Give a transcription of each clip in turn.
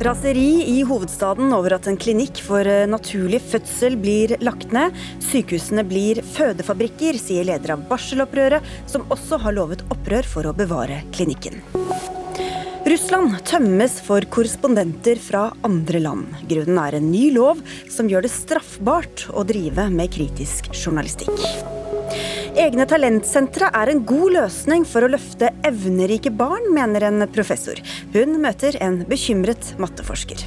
Raseri i hovedstaden over at en klinikk for eh, naturlig fødsel blir lagt ned. Sykehusene blir fødefabrikker, sier leder av barselopprøret, som også har lovet opprør for å bevare klinikken. Russland tømmes for korrespondenter fra andre land. Grunnen er en ny lov som gjør det straffbart å drive med kritisk journalistikk. Egne talentsentre er en god løsning for å løfte evnerike barn, mener en professor. Hun møter en bekymret matteforsker.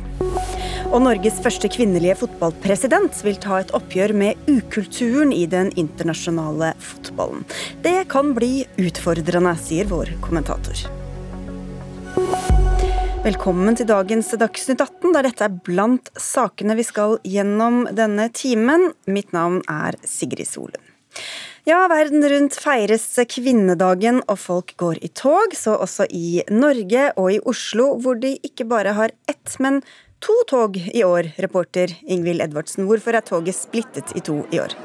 Og Norges første kvinnelige fotballpresident vil ta et oppgjør med ukulturen i den internasjonale fotballen. Det kan bli utfordrende, sier vår kommentator. Velkommen til dagens Dagsnytt 18, der dette er blant sakene vi skal gjennom denne timen. Mitt navn er Sigrid Solund. Ja, verden rundt feires kvinnedagen, og folk går i tog, så også i Norge og i Oslo, hvor de ikke bare har ett, men to tog i år, reporter Ingvild Edvardsen. Hvorfor er toget splittet i to i år?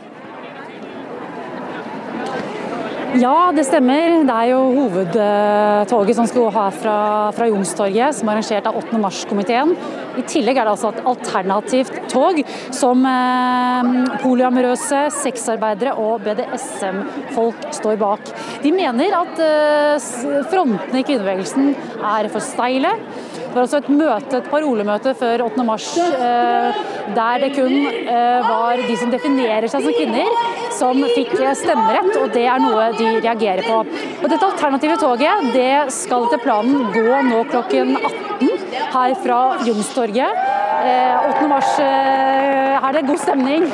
Ja, det stemmer. Det er jo hovedtoget som skal gå her fra, Youngstorget, som er arrangert av 8. mars-komiteen. I tillegg er det altså et alternativt tog som eh, polyamorøse, sexarbeidere og BDSM-folk står bak. De mener at eh, frontene i kvinnebevegelsen er for steile. Det var også et møte, et parolemøte før 8. mars eh, der det kun eh, var de som definerer seg som kvinner, som fikk stemmerett, og det er noe de reagerer på. Og Dette alternative toget det skal etter planen gå nå klokken 18 her fra Youngstorget. 8. Eh, mars er det god stemning.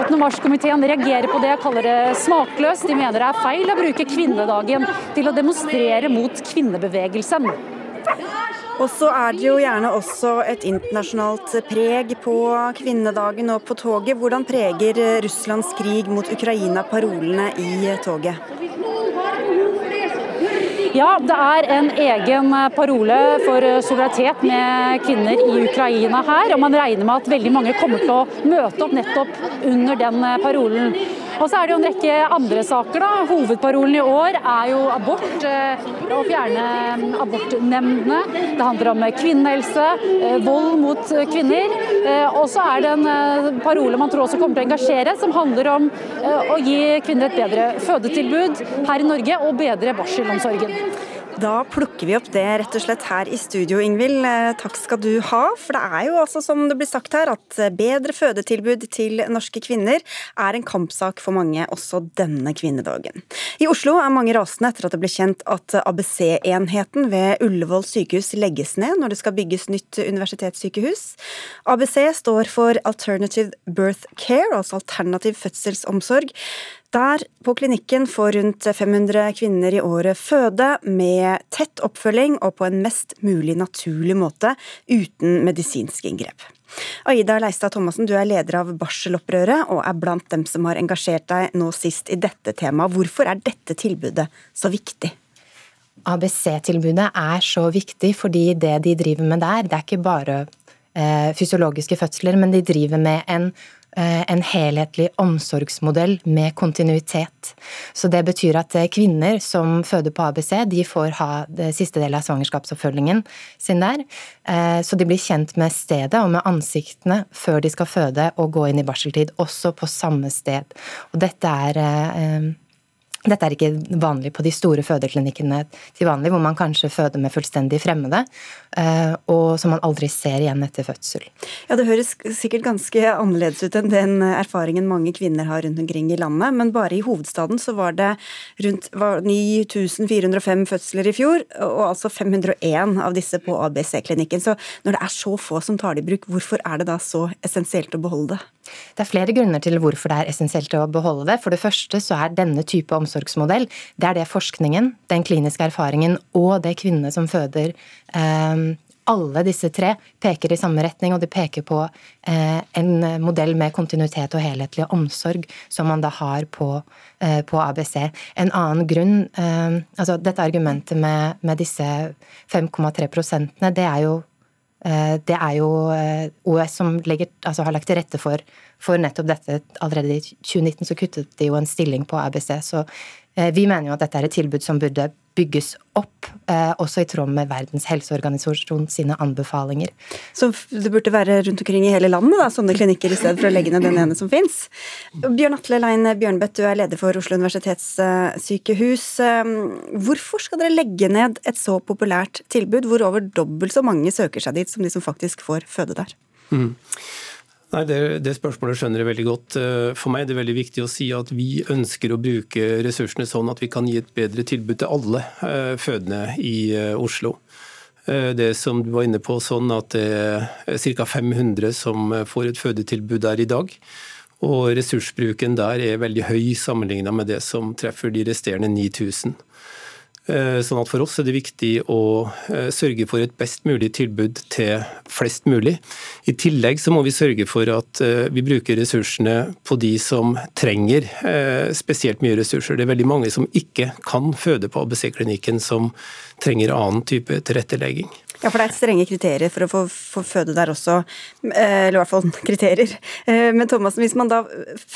8. mars-komiteen reagerer på det, og kaller det smakløst. De mener det er feil å bruke kvinnedagen til å demonstrere mot kvinnebevegelsen. Og så er det jo gjerne også et internasjonalt preg på kvinnedagen og på toget. Hvordan preger Russlands krig mot Ukraina parolene i toget? Ja, det er en egen parole for solidaritet med kvinner i Ukraina her. Og man regner med at veldig mange kommer til å møte opp nettopp under den parolen. Og så er det jo en rekke andre saker. da. Hovedparolen i år er jo abort. Eh, å fjerne abortnemndene. Det handler om kvinnehelse, eh, vold mot kvinner. Eh, og så er det en parole man tror også kommer til å engasjere, som handler om å gi kvinner et bedre fødetilbud her i Norge og bedre barselomsorgen. Da plukker vi opp det rett og slett her i studio, Ingvild. Eh, takk skal du ha. For det er jo altså som det blir sagt her, at bedre fødetilbud til norske kvinner er en kampsak for mange også denne kvinnedagen. I Oslo er mange rasende etter at det ble kjent at ABC-enheten ved Ullevål sykehus legges ned når det skal bygges nytt universitetssykehus. ABC står for Alternative Birth Care, altså alternativ fødselsomsorg. Der på klinikken får rundt 500 kvinner i året føde med tett oppfølging og på en mest mulig naturlig måte, uten medisinske inngrep. Aida Leistad Thomassen, du er leder av Barselopprøret og er blant dem som har engasjert deg nå sist i dette temaet. Hvorfor er dette tilbudet så viktig? ABC-tilbudet er så viktig fordi det de driver med der, det er ikke bare eh, fysiologiske fødsler, men de driver med en en helhetlig omsorgsmodell med kontinuitet. Så det betyr at eh, kvinner som føder på ABC, de får ha det siste delen av svangerskapsoppfølgingen sin der. Eh, så de blir kjent med stedet og med ansiktene før de skal føde og gå inn i barseltid, også på samme sted. Og dette er dette er ikke vanlig på de store fødeklinikkene til vanlig, hvor man kanskje føder med fullstendig fremmede, eh, og som man aldri ser igjen etter fødsel. Ja, Det høres sikkert ganske annerledes ut enn den erfaringen mange kvinner har rundt omkring i landet, men bare i hovedstaden så var det rundt 9405 fødsler i fjor, og altså 501 av disse på ABC-klinikken. Så når det er så få som tar det i bruk, hvorfor er det da så essensielt å beholde det? Det er flere grunner til hvorfor det er essensielt å beholde det. For det første så er denne type omsorgsmodell det er det forskningen, den kliniske erfaringen og det kvinnene som føder eh, alle disse tre peker i samme retning, og de peker på eh, en modell med kontinuitet og helhetlig omsorg, som man da har på, eh, på ABC. En annen grunn eh, altså Dette argumentet med, med disse 5,3 prosentene, det er jo det er jo eh, OS som legger, altså har lagt til rette for, for, nettopp dette. Allerede i 2019 så kuttet de jo en stilling på ABC, så vi mener jo at dette er et tilbud som burde bygges opp, eh, også i tråd med Verdens helseorganisasjon sine anbefalinger. Så det burde være rundt omkring i hele landet, da, sånne klinikker, i stedet for å legge ned den ene som fins. Bjørn Atle Lein Bjørnbøtt, du er leder for Oslo universitetssykehus. Eh, hvorfor skal dere legge ned et så populært tilbud, hvor over dobbelt så mange søker seg dit som de som faktisk får føde der? Mm. Nei, det, det, spørsmålet skjønner jeg veldig godt. Eh, for meg er det veldig viktig å si at vi ønsker å bruke ressursene sånn at vi kan gi et bedre tilbud til alle eh, fødende i eh, Oslo. Det som du var inne på, sånn at det er ca. 500 som får et fødetilbud der i dag. Og ressursbruken der er veldig høy sammenlignet med det som treffer de resterende 9000. Eh, sånn at For oss er det viktig å eh, sørge for et best mulig tilbud til flest mulig. I tillegg så må vi sørge for at eh, vi bruker ressursene på de som trenger spesielt mye ressurser. Det er veldig mange som ikke kan føde på ABC-klinikken, som trenger annen type tilrettelegging. Ja, for det er strenge kriterier for å få, få føde der også. Eh, eller i hvert fall kriterier. Eh, men Thomas, hvis man da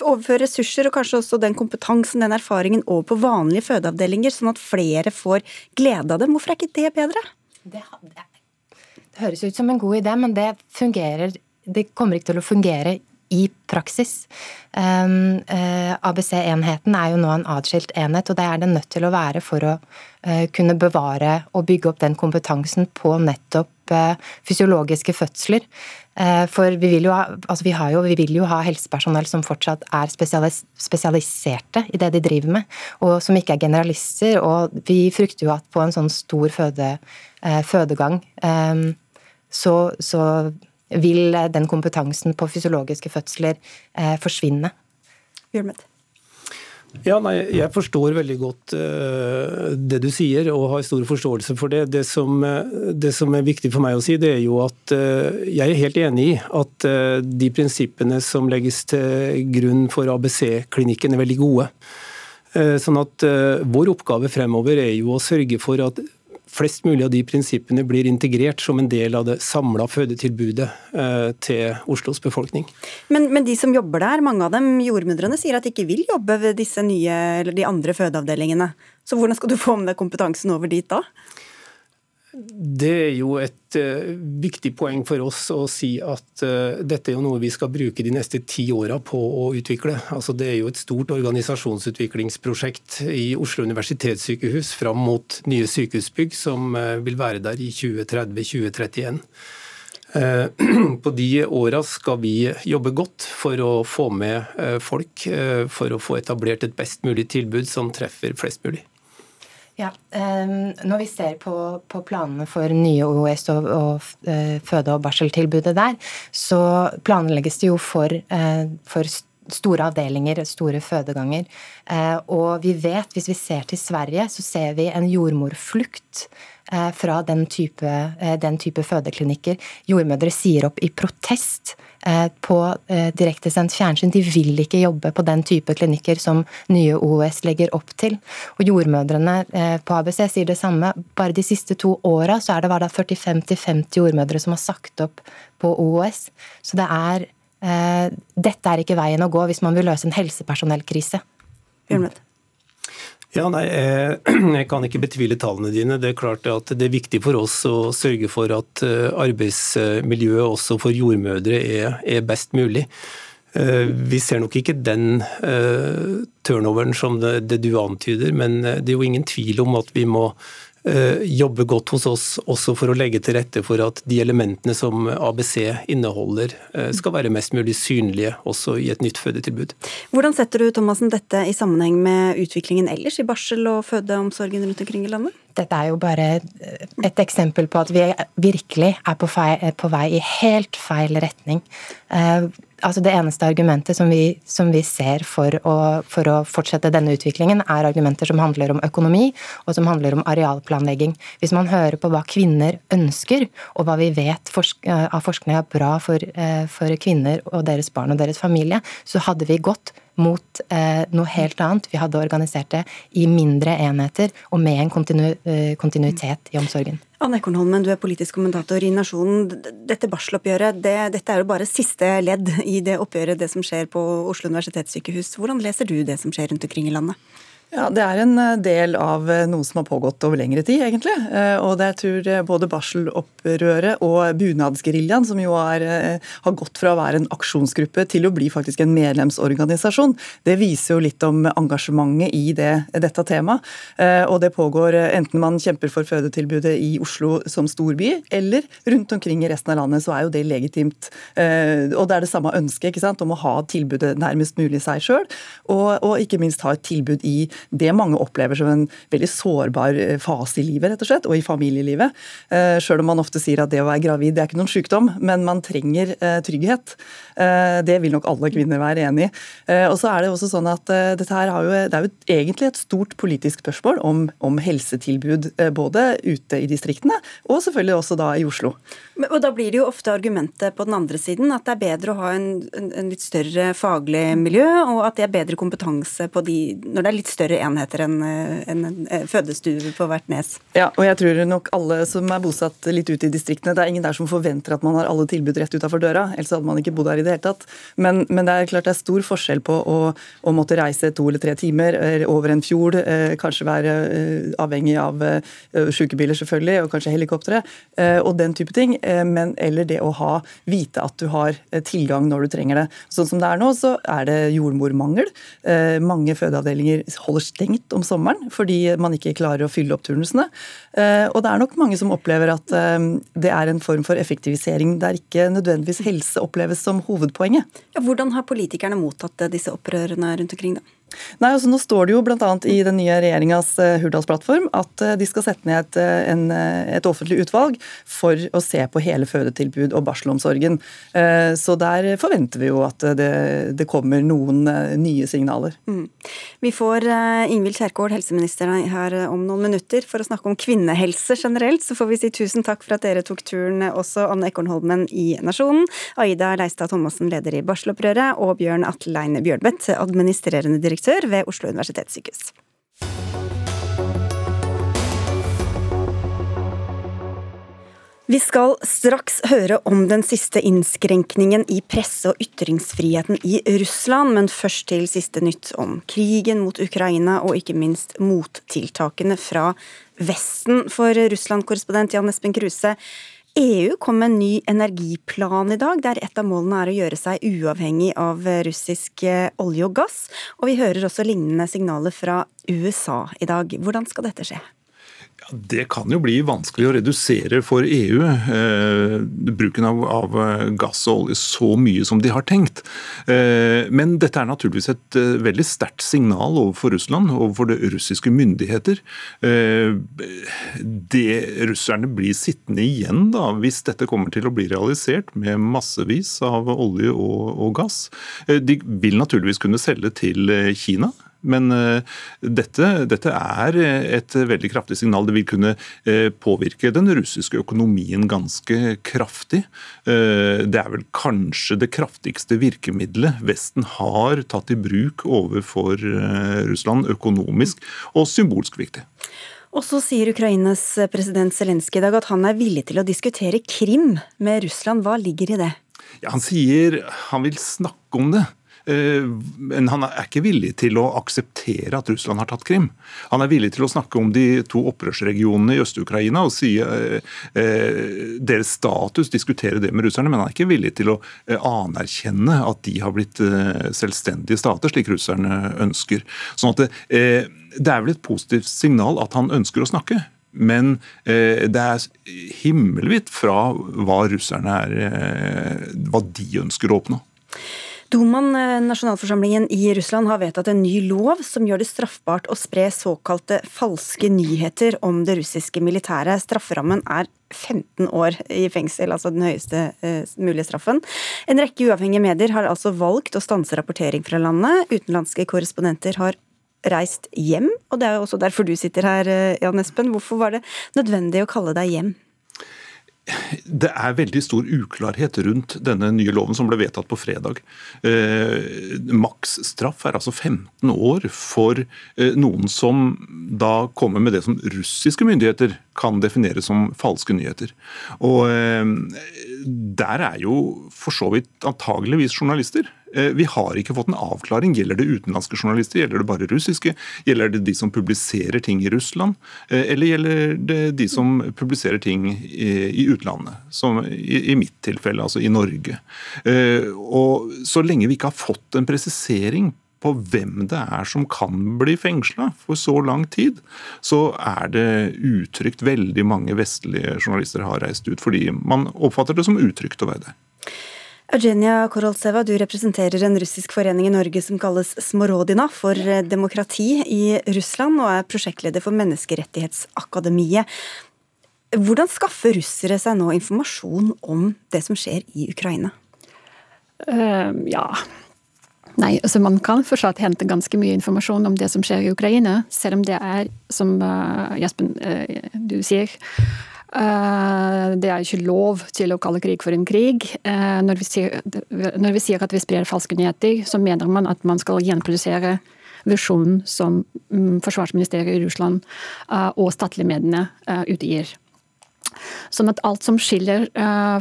overfører ressurser og kanskje også den kompetansen, den erfaringen over på vanlige fødeavdelinger, sånn at flere får glede av dem, hvorfor er ikke det bedre? Det, det, det høres ut som en god idé, men det fungerer Det kommer ikke til å fungere i praksis. Uh, ABC-enheten er jo nå en atskilt enhet, og det er den nødt til å være for å uh, kunne bevare og bygge opp den kompetansen på nettopp uh, fysiologiske fødsler. For vi vil, ha, altså vi, jo, vi vil, jo, ha helsepersonell som fortsatt er spesialis spesialiserte i det de driver med, og som ikke er generalister. Og vi frykter jo at på en sånn stor føde, fødegang så, så vil eh, den kompetansen på fysiologiske fødsler eh, forsvinne. Bjørnmet. Ja, nei, Jeg forstår veldig godt uh, det du sier, og har stor forståelse for det. Det som, det som, er viktig for meg å si, det er jo at uh, jeg er helt enig i at uh, de prinsippene som legges til grunn for ABC-klinikken er veldig gode. Sånn at Vår oppgave fremover er jo å sørge for at flest mulig av de prinsippene blir integrert som en del av det samla fødetilbudet eh, til Oslos befolkning. Men, men, de som jobber der, mange av dem jordmødrene, sier at de ikke vil jobbe ved disse nye eller de andre fødeavdelingene. Så hvordan skal du få med kompetansen over dit da? Det er jo et uh, viktig poeng for oss å si at uh, dette er jo noe vi skal bruke de neste ti åra på å utvikle. Altså, det er jo et stort organisasjonsutviklingsprosjekt i Oslo universitetssykehus fram mot nye sykehusbygg som uh, vil være der i 2030-2031. På de åra skal vi jobbe godt for å få med folk, for å få etablert et best mulig tilbud som treffer flest mulig. Ja, um, Når vi ser på, på, planene for nye OUS og, og uh, føde- og barseltilbudet der, så planlegges det jo for, uh, for store avdelinger, store fødeganger. Og vi vet, hvis vi ser til Sverige, så ser vi en jordmorflukt fra den type, den type fødeklinikker. Jordmødre sier opp i protest Eh, på eh, direktesendt fjernsyn. De vil ikke jobbe på den type klinikker som nye OUS legger opp til. Og Jordmødrene eh, på ABC sier det samme. Bare de siste to åra så er det 45-50 jordmødre som har sagt opp på OUS. Så det er Dette er ikke veien å gå hvis man vil løse en helsepersonellkrise. Bjørnmøt. Ja, nei, Jeg kan ikke betvile tallene dine. Det er klart at det er viktig for oss å sørge for at eh, arbeidsmiljøet også for jordmødre er, best mulig. Eh, vi ser nok ikke den turnoveren som det, du antyder, men det er jo ingen tvil om at vi må Eh, jobbe godt hos oss også for å legge til rette for at de elementene som ABC inneholder, eh, skal være mest mulig synlige også i et nytt fødetilbud. Hvordan setter du Thomasen, dette i sammenheng med utviklingen ellers i barsel- og fødeomsorgen rundt omkring i landet? Dette er jo bare et eksempel på at vi virkelig er på, feil, på vei i helt feil retning. Altså Det eneste argumentet som vi, som vi ser for å, for å, fortsette denne utviklingen, er argumenter som handler om økonomi, og som handler om arealplanlegging. Hvis man hører på hva kvinner ønsker, og hva vi vet forsk av forskning er bra for, uh, for kvinner og deres barn og deres familie, så hadde vi gått mot eh, noe helt annet. Vi hadde organisert det i mindre enheter og med en kontinu eh, kontinuitet i omsorgen. Anne Ekornholmen, du er politisk kommentator i Nasjonen. Dette barseloppgjøret, det, dette er jo bare siste ledd i det oppgjøret, det som skjer på Oslo universitetssykehus. Hvordan leser du det som skjer rundt omkring i landet? Ja, Det er en eh, del av eh, noe som har pågått over lengre tid, egentlig. Eh, og det jeg tror både barselopprøret og bunadsgeriljaen, som jo er, har gått fra å være en aksjonsgruppe til å bli faktisk en medlemsorganisasjon, det viser jo litt om engasjementet i det, dette temaet. Og det pågår enten man kjemper for fødetilbudet i Oslo som storby, eller rundt omkring i resten av landet, så er jo det legitimt. Og det er det samme ønsket ikke sant, om å ha tilbudet nærmest mulig seg sjøl, og, og ikke minst ha et tilbud i det mange opplever som en veldig sårbar eh, fase i livet, rett og slett, og i familielivet. Eh, Sjøl om man ofte sier at det å være gravid det er ikke noen sykdom, men man trenger eh, trygghet. Det vil nok alle kvinner være enig i. Og så er det også sånn at dette her jo, det er jo egentlig et stort politisk spørsmål om, om helsetilbud både ute i distriktene og selvfølgelig også da i Oslo. Og Da blir det jo ofte argumentet på den andre siden at det er bedre å ha en, en, litt større faglig miljø, og at det er bedre kompetanse på de, når det er litt større enheter enn en, en fødestue på hvert nes. Ja, og jeg tror nok alle som er bosatt litt ute i distriktene, det er ingen der som forventer at man har alle tilbud rett utafor døra, ellers hadde man ikke bodd her i det hele tatt. Men, men, det er klart det er stor forskjell på å, å måtte reise to eller tre timer eh, over en fjord, eh, kanskje være eh, avhengig av sykebiler selvfølgelig, og kanskje helikoptre, og den type ting, men, eller det å ha, vite at du har tilgang når du trenger det. Sånn som det er nå, så er det jordmormangel. Mange fødeavdelinger holder stengt om sommeren fordi man ikke klarer å fylle opp turnusene. Eh, og det er nok mange som opplever at eh, det er en form for effektivisering der ikke nødvendigvis helse oppleves som hovedpoenget. Ja, hvordan har politikerne mottatt disse opprørene rundt omkring, da? Nei, altså Nå står det jo bl.a. i den nye regjeringas eh, Hurdalsplattform at eh, de skal sette ned et, eh, en, et, offentlig utvalg for å se på hele fødetilbud og barselomsorgen. Så der forventer vi jo at det, det kommer noen nye signaler. Mm. Vi får Ingvild Kjerkol, helseminister, her om noen minutter for å snakke om kvinnehelse generelt. Så får vi si tusen takk for at dere tok turen, også Anne Ekornholmen i Nasjonen, Aida Leistad Thomassen, leder i Barselopprøret, og Bjørn Atlein Bjørnbeth, administrerende direktør direktør ved Oslo universitetssykehus. Vi skal straks høre om den siste innskrenkningen i presse- og ytringsfriheten i Russland, men først til siste nytt om krigen mot Ukraina og ikke minst mottiltakene fra Vesten. For Russland-korrespondent Jan Espen Kruse, EU kom med en ny energiplan i dag, der et av målene er å gjøre seg uavhengig av russisk eh, olje og gass. Og vi hører også lignende signaler fra USA i dag. Hvordan skal dette skje? Ja, det kan jo bli vanskelig å redusere for EU eh, bruken av, av, eh, gass og olje så mye som de har tenkt. Eh, men dette er naturligvis et eh, veldig sterkt signal overfor Russland, overfor det russiske myndigheter. Eh, det russerne blir sittende igjen da, hvis dette kommer til å bli realisert med massevis av olje og, og gass. Eh, de vil naturligvis kunne selge til Kina. Men eh, dette, dette, er et veldig kraftig signal. Det vil kunne eh, påvirke den russiske økonomien ganske kraftig. Eh, det er vel kanskje det kraftigste virkemidlet Vesten har tatt i bruk overfor Russland, økonomisk og symbolsk viktig. Og så sier Ukrainas president Zelenskyj i dag at han er villig til å diskutere Krim med Russland. Hva ligger i det? Ja, han sier han vil snakke om det. Eh, men han er ikke villig til å akseptere at Russland har tatt Krim. Han er villig til å snakke om de to opprørsregionene i Øst-Ukraina og si eh, eh, deres status, diskutere det med russerne, men han er ikke villig til å anerkjenne at de har blitt selvstendige stater, slik russerne ønsker. Sånn at det, er vel et positivt signal at han ønsker å snakke. Men det er himmelvidt fra hva russerne er, hva de ønsker å oppnå. Dumaen, eh, nasjonalforsamlingen i Russland, har vedtatt en ny lov som gjør det straffbart å spre såkalte falske nyheter om det russiske militæret. Strafferammen er 15 år i fengsel, altså den høyeste eh, mulige straffen. En rekke uavhengige medier har altså valgt å stanse rapportering fra landet. Utenlandske korrespondenter har reist hjem, og det er jo også derfor du sitter her, eh, Jan Espen. Hvorfor var det nødvendig å kalle deg hjem? Det er veldig stor uklarhet rundt denne nye loven som ble vedtatt på fredag. Eh, Maksstraff er altså 15 år for eh, noen som da kommer med det som russiske myndigheter kan definere som falske nyheter. Og eh, der er jo for så vidt antageligvis journalister. Eh, vi har ikke fått en avklaring. Gjelder det utenlandske journalister, gjelder det bare russiske? Gjelder det de som publiserer ting i Russland, eh, eller gjelder det de som publiserer ting i utlandet? Som i mitt tilfelle, altså i Norge. Og så lenge vi ikke har fått en presisering på hvem det er som kan bli fengsla for så lang tid, så er det utrygt. Veldig mange vestlige journalister har reist ut fordi man oppfatter det som utrygt å være det. Eugenia Korolseva, du representerer en russisk forening i Norge som kalles Smorodina for demokrati i Russland, og er prosjektleder for Menneskerettighetsakademiet. Hvordan skaffer russere seg nå informasjon om det som skjer i Ukraina? Uh, ja, Nei, altså Man kan fortsatt hente ganske mye informasjon om det som skjer i Ukraina, selv om det er, som uh, Jespen, uh, du sier Det er ikke lov til å kalle krig for en krig. Når vi, sier, når, vi sier, at vi sprer falske nyheter, så mener man at man skal gjenprodusere versjonen som um, forsvarsministeriet i Russland og statlige mediene utgir. Sånn at alt som skiller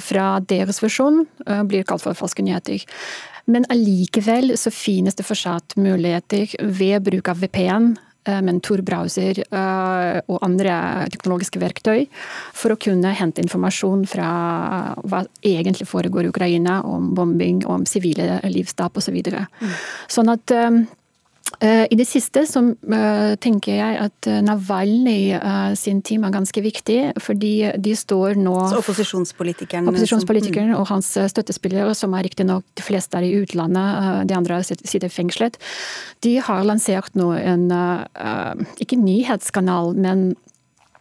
fra deres versjon, blir kalt for falske nyheter. Men allikevel så finnes det fortsatt muligheter ved bruk av VPN eh, med en Tor-browser eh, og andre teknologiske verktøy for å kunne hente informasjon fra hva egentlig foregår i Ukraina, om bombing, om sivile livstap osv. Så videre. mm. Sånn at eh, Eh, I det siste så eh, tenker jeg at eh, Navalny sin team er ganske viktig, fordi de står nå Så opposisjonspolitikeren? Opposisjonspolitikeren mm. og hans støttespillere, som er riktignok de fleste er i utlandet, de andre sitter fengslet, de har lansert nå en ikke nyhetskanal, men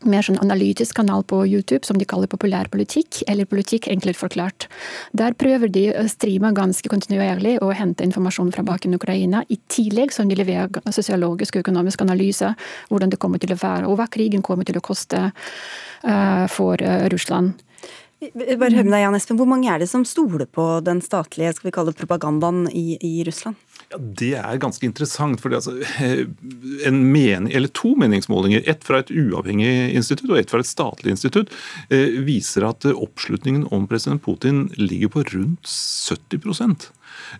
mer sånn analytisk kanal på YouTube som de kaller populærpolitikk, eller politikk enkelt forklart. Der prøver de å streame ganske kontinuerlig og hente informasjon fra baken Ukraina, i tillegg som de leverer sosiologisk og økonomisk analyse hvordan det kommer til å være, og hva krigen kommer til å koste uh, for uh, Russland. Bare hør med deg, Jan Espen. Hvor mange er det som stoler på den statlige skal vi kalle det, propagandaen i, i Russland? Ja, Det er ganske interessant. for altså, mening, eller To meningsmålinger, ett fra et uavhengig institutt og ett fra et statlig institutt, eh, viser at oppslutningen om president Putin ligger på rundt 70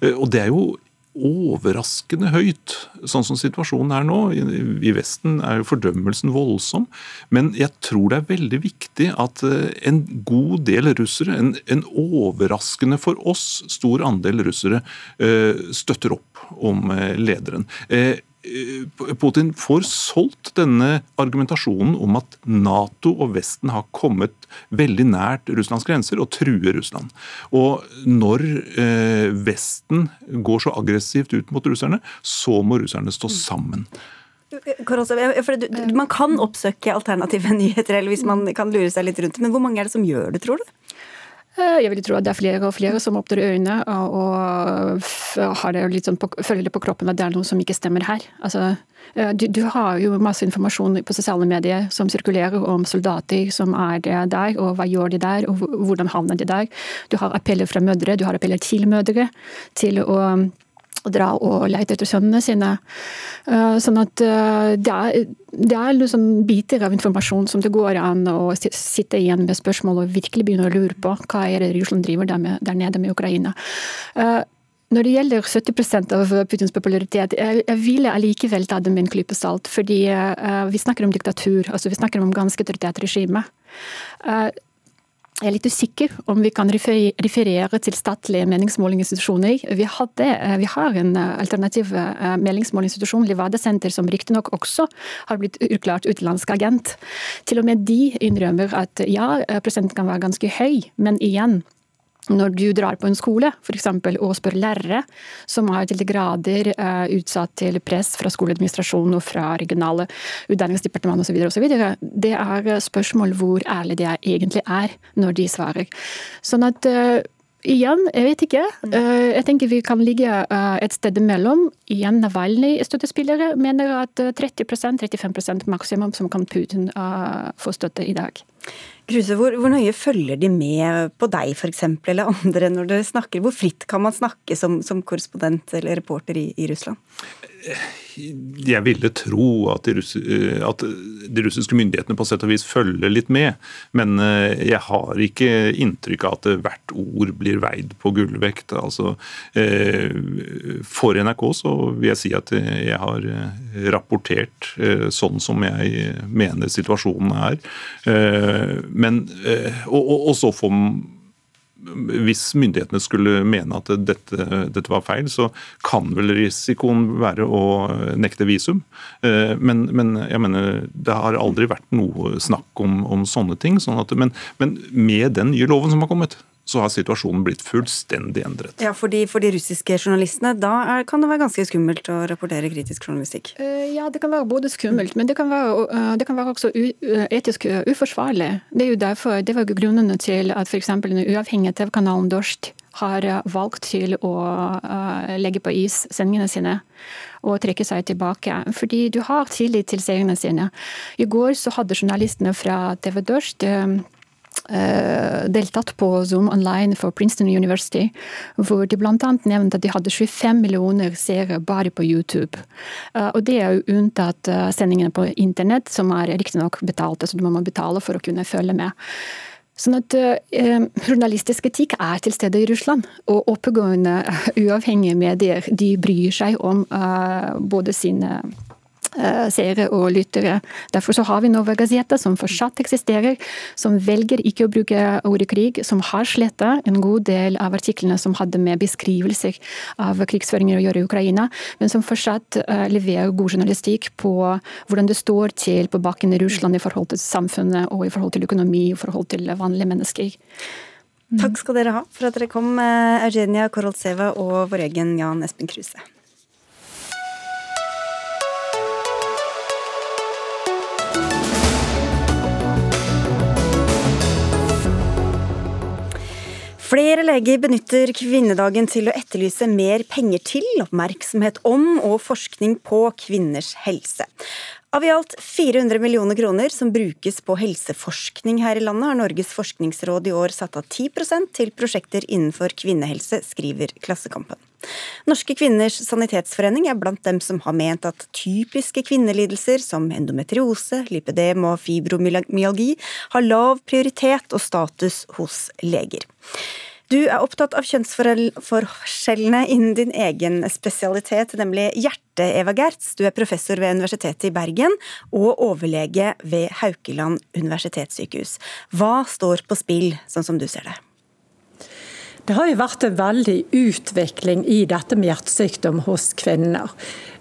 eh, Og Det er jo overraskende høyt, sånn som situasjonen er nå. I Vesten er jo fordømmelsen voldsom. Men jeg tror det er veldig viktig at eh, en god del russere, en, en overraskende for oss stor andel russere, eh, støtter opp om eh, lederen. Eh, Putin får solgt denne argumentasjonen om at Nato og Vesten har kommet veldig nært Russlands grenser og truer Russland. Og når eh, Vesten går så aggressivt ut mot russerne, så må russerne stå sammen. Man kan oppsøke alternative nyheter, eller hvis man kan lure seg litt rundt men hvor mange er det som gjør det, tror du? Eh, jeg vil tro at det er flere og flere som åpner øynene og har det sånn på, føler det på kroppen at det er noe som ikke stemmer her. Altså, eh, du, du, har jo masse informasjon på sosiale medier som sirkulerer om soldater som er der, og hva gjør de der, og hvordan havner de der. Du har appeller fra mødre, du har appeller til mødre til å dra og lete etter sønnene sine. Eh, sånn at eh, det er, det er liksom biter av informasjon som det går an å sitte igjen med spørsmål og virkelig begynne å lure på hva er det Russland driver der, med, der nede med Ukraina. Eh, når det gjelder 70% av Putins popularitet, jeg vil allikevel ta det med en klype salt. Fordi vi snakker om diktatur, altså vi snakker om ganske autoritært regime. Jeg er litt usikker om vi kan referere til statlige meningsmålingsinstitusjoner. Vi, hadde, eh, vi har en eh, alternativ meningsmålinginstitusjon, meningsmålingsinstitusjon, Livada Senter, som riktignok også har blitt utklart utenlandsk agent. Til og med de innrømmer at ja, prosenten kan være ganske høy, men igjen, når du drar på en skole for eksempel, og spør lærere som er til de grader uh, utsatt til press fra skoleadministrasjonen og fra regionale utdanningsdepartement osv., det er spørsmål hvor ærlig de egentlig er når de svarer. Sånn at uh, Igjen, jeg vet ikke. Uh, jeg tenker vi kan ligge et sted imellom. Igjen, Navalnyj-støttespillere mener at 30-35% maksimum som kan Putin få støtte i dag. Kruse, hvor, hvor, nøye følger de med på deg f.eks., eller andre når dere snakker? Hvor fritt kan man snakke som, som korrespondent eller reporter i, i Russland? jeg ville tro at de, russ at de, russiske myndighetene på sett og vis følger litt med, men eh, jeg har ikke inntrykk av at hvert ord blir veid på gullvekt. Altså, eh, for NRK så vil jeg si at jeg har eh, rapportert sånn som jeg mener situasjonen er. Men, og, og, og så får hvis myndighetene skulle mene at dette, dette, var feil, så kan vel risikoen være å nekte visum. Eh, men, men jeg mener, det har aldri vært noe snakk om, om sånne ting. Sånn at, men, men med den nye loven som har kommet, så har situasjonen blitt fullstendig endret. Ja, For de, for de russiske journalistene, da er, kan det være ganske skummelt å rapportere kritisk journalistikk? Uh, ja, det kan være både skummelt, men det kan være, uh, det kan være også u, uh, etisk uforsvarlig. Det er jo derfor, det var grunnene til at f.eks. den uavhengige TV-kanalen Dorst har valgt til å legge på is sendingene sine og trekke seg tilbake. Fordi du har tillit til seerne sine. I går så hadde journalistene fra TV Dorst Eh, deltatt på Zoom online for Princeton University, hvor de bl.a. nevnte at de hadde 25 millioner seere bare på YouTube. Eh, og det er jo unntatt eh, sendingene på internett, som er riktignok betalte, så du må betale for å kunne følge med. Sånn at eh, Journalistisk etikk er til stede i Russland. Og oppegående, uavhengige medier de bryr seg om eh, både sine Eh, seere og lyttere. Derfor så har vi Nova Gazeta, som fortsatt eksisterer, som velger ikke å bruke ordet krig, som har sletta en god del av artiklene som hadde med beskrivelser av krigsføringer å gjøre i Ukraina, men som fortsatt uh, leverer god journalistikk på hvordan det står til på bakken i Russland i forhold til samfunnet og i forhold til økonomi i forhold til vanlige mennesker. Takk skal dere ha for at dere kom, eh, Eugenia Koroltseva og vår egen Jan Espen Kruse. Flere leger benytter kvinnedagen til å etterlyse mer penger til, oppmerksomhet om og forskning på kvinners helse. Av i alt 400 millioner kroner som brukes på helseforskning her i landet, har Norges forskningsråd i år satt av 10% til prosjekter innenfor kvinnehelse, skriver Klassekampen. Norske kvinners sanitetsforening er blant dem som har ment at typiske kvinnelidelser som endometriose, lipedem og fibromyalgi har lav prioritet og status hos leger. Du er opptatt av kjønnsforskjellene innen din egen spesialitet, nemlig hjerte, Eva Gertz. Du er professor ved Universitetet i Bergen og overlege ved Haukeland universitetssykehus. Hva står på spill, sånn som du ser det? Det har jo vært en veldig utvikling i dette med hjertesykdom hos kvinner.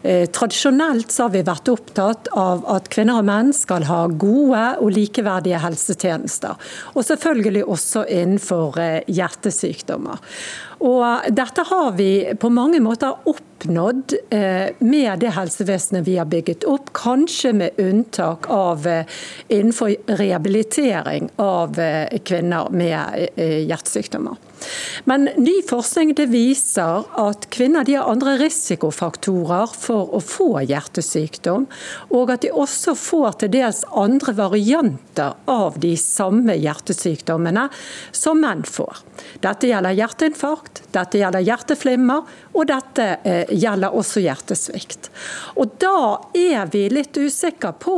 Eh, tradisjonelt så har vi vært opptatt av at kvinner og menn skal ha gode og likeverdige helsetjenester. Og selvfølgelig også innenfor eh, hjertesykdommer. Og dette har vi på mange måter oppnådd eh, med det helsevesenet vi har bygget opp, kanskje med unntak av innenfor rehabilitering av kvinner med hjertesykdommer. Men ny forskning viser at kvinner har andre risikofaktorer for å få hjertesykdom, og at de også får til dels andre varianter av de samme hjertesykdommene som menn får. Dette gjelder hjerteinfarkt, dette gjelder hjerteflimmer, og dette eh, gjelder også hjertesvikt. Og Da er vi litt usikre på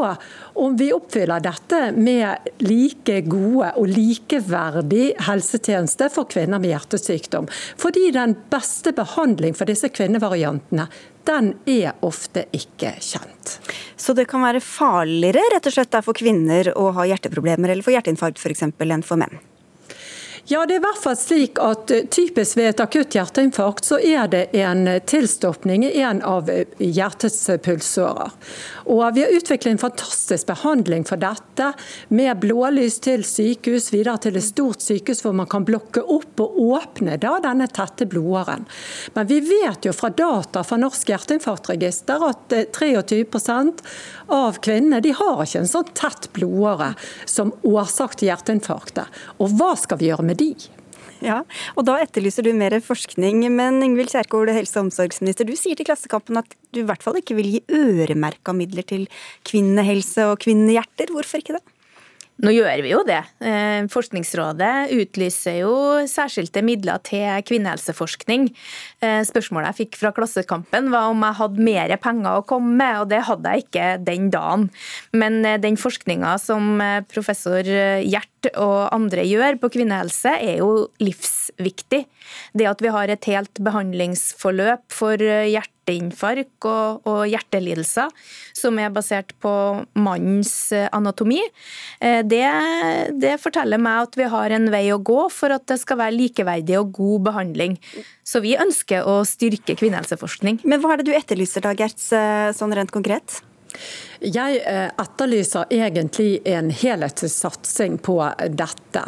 om vi oppfyller dette med like gode og likeverdig helsetjeneste for kvinner med hjertesykdom. Fordi den beste behandling for disse kvinnevariantene den er ofte ikke kjent. Så det kan være farligere rett og slett for kvinner å ha hjerteproblemer eller få hjerteinfarkt f.eks. enn for menn? Ja, det er i hvert fall slik at eh, Typisk ved et akutt hjerteinfarkt så er det en eh, tilstoppning i en av eh, hjertets pulsårer. Og Vi har utviklet en fantastisk behandling for dette, med blålys til sykehus, videre til et stort sykehus hvor man kan blokke opp og åpne da denne tette blodåren. Men vi vet jo fra data fra Norsk hjerteinfarktregister at 23 av kvinnene de har ikke en sånn tett blodåre som årsak til hjerteinfarktet. Og hva skal vi gjøre med de? Ja, og Da etterlyser du mer forskning. Men Ingvild Kjerkol, helse- og omsorgsminister, du sier til Klassekampen at du i hvert fall ikke vil gi øremerka midler til kvinnehelse og kvinnehjerter. Hvorfor ikke det? Nå gjør vi jo det. Eh, Forskningsrådet utlyser jo særskilte midler til kvinnehelseforskning. Eh, spørsmålet jeg fikk fra Klassekampen var om jeg hadde mer penger å komme med, og det hadde jeg ikke den dagen. Men eh, den forskninga som professor Gjert og andre gjør på kvinnehelse, er jo livsviktig. Det at vi har et helt behandlingsforløp for hjerte hjerteinfarkt og, og, hjertelidelser som er basert på mannens eh, anatomi, eh, det, det, forteller meg at vi har en vei å gå for at det skal være likeverdig og god behandling. Så vi ønsker å styrke kvinnehelseforskning. Men hva er det du etterlyser da, Gerts, eh, sånn rent konkret? Jeg eh, etterlyser egentlig en helhetlig satsing på dette.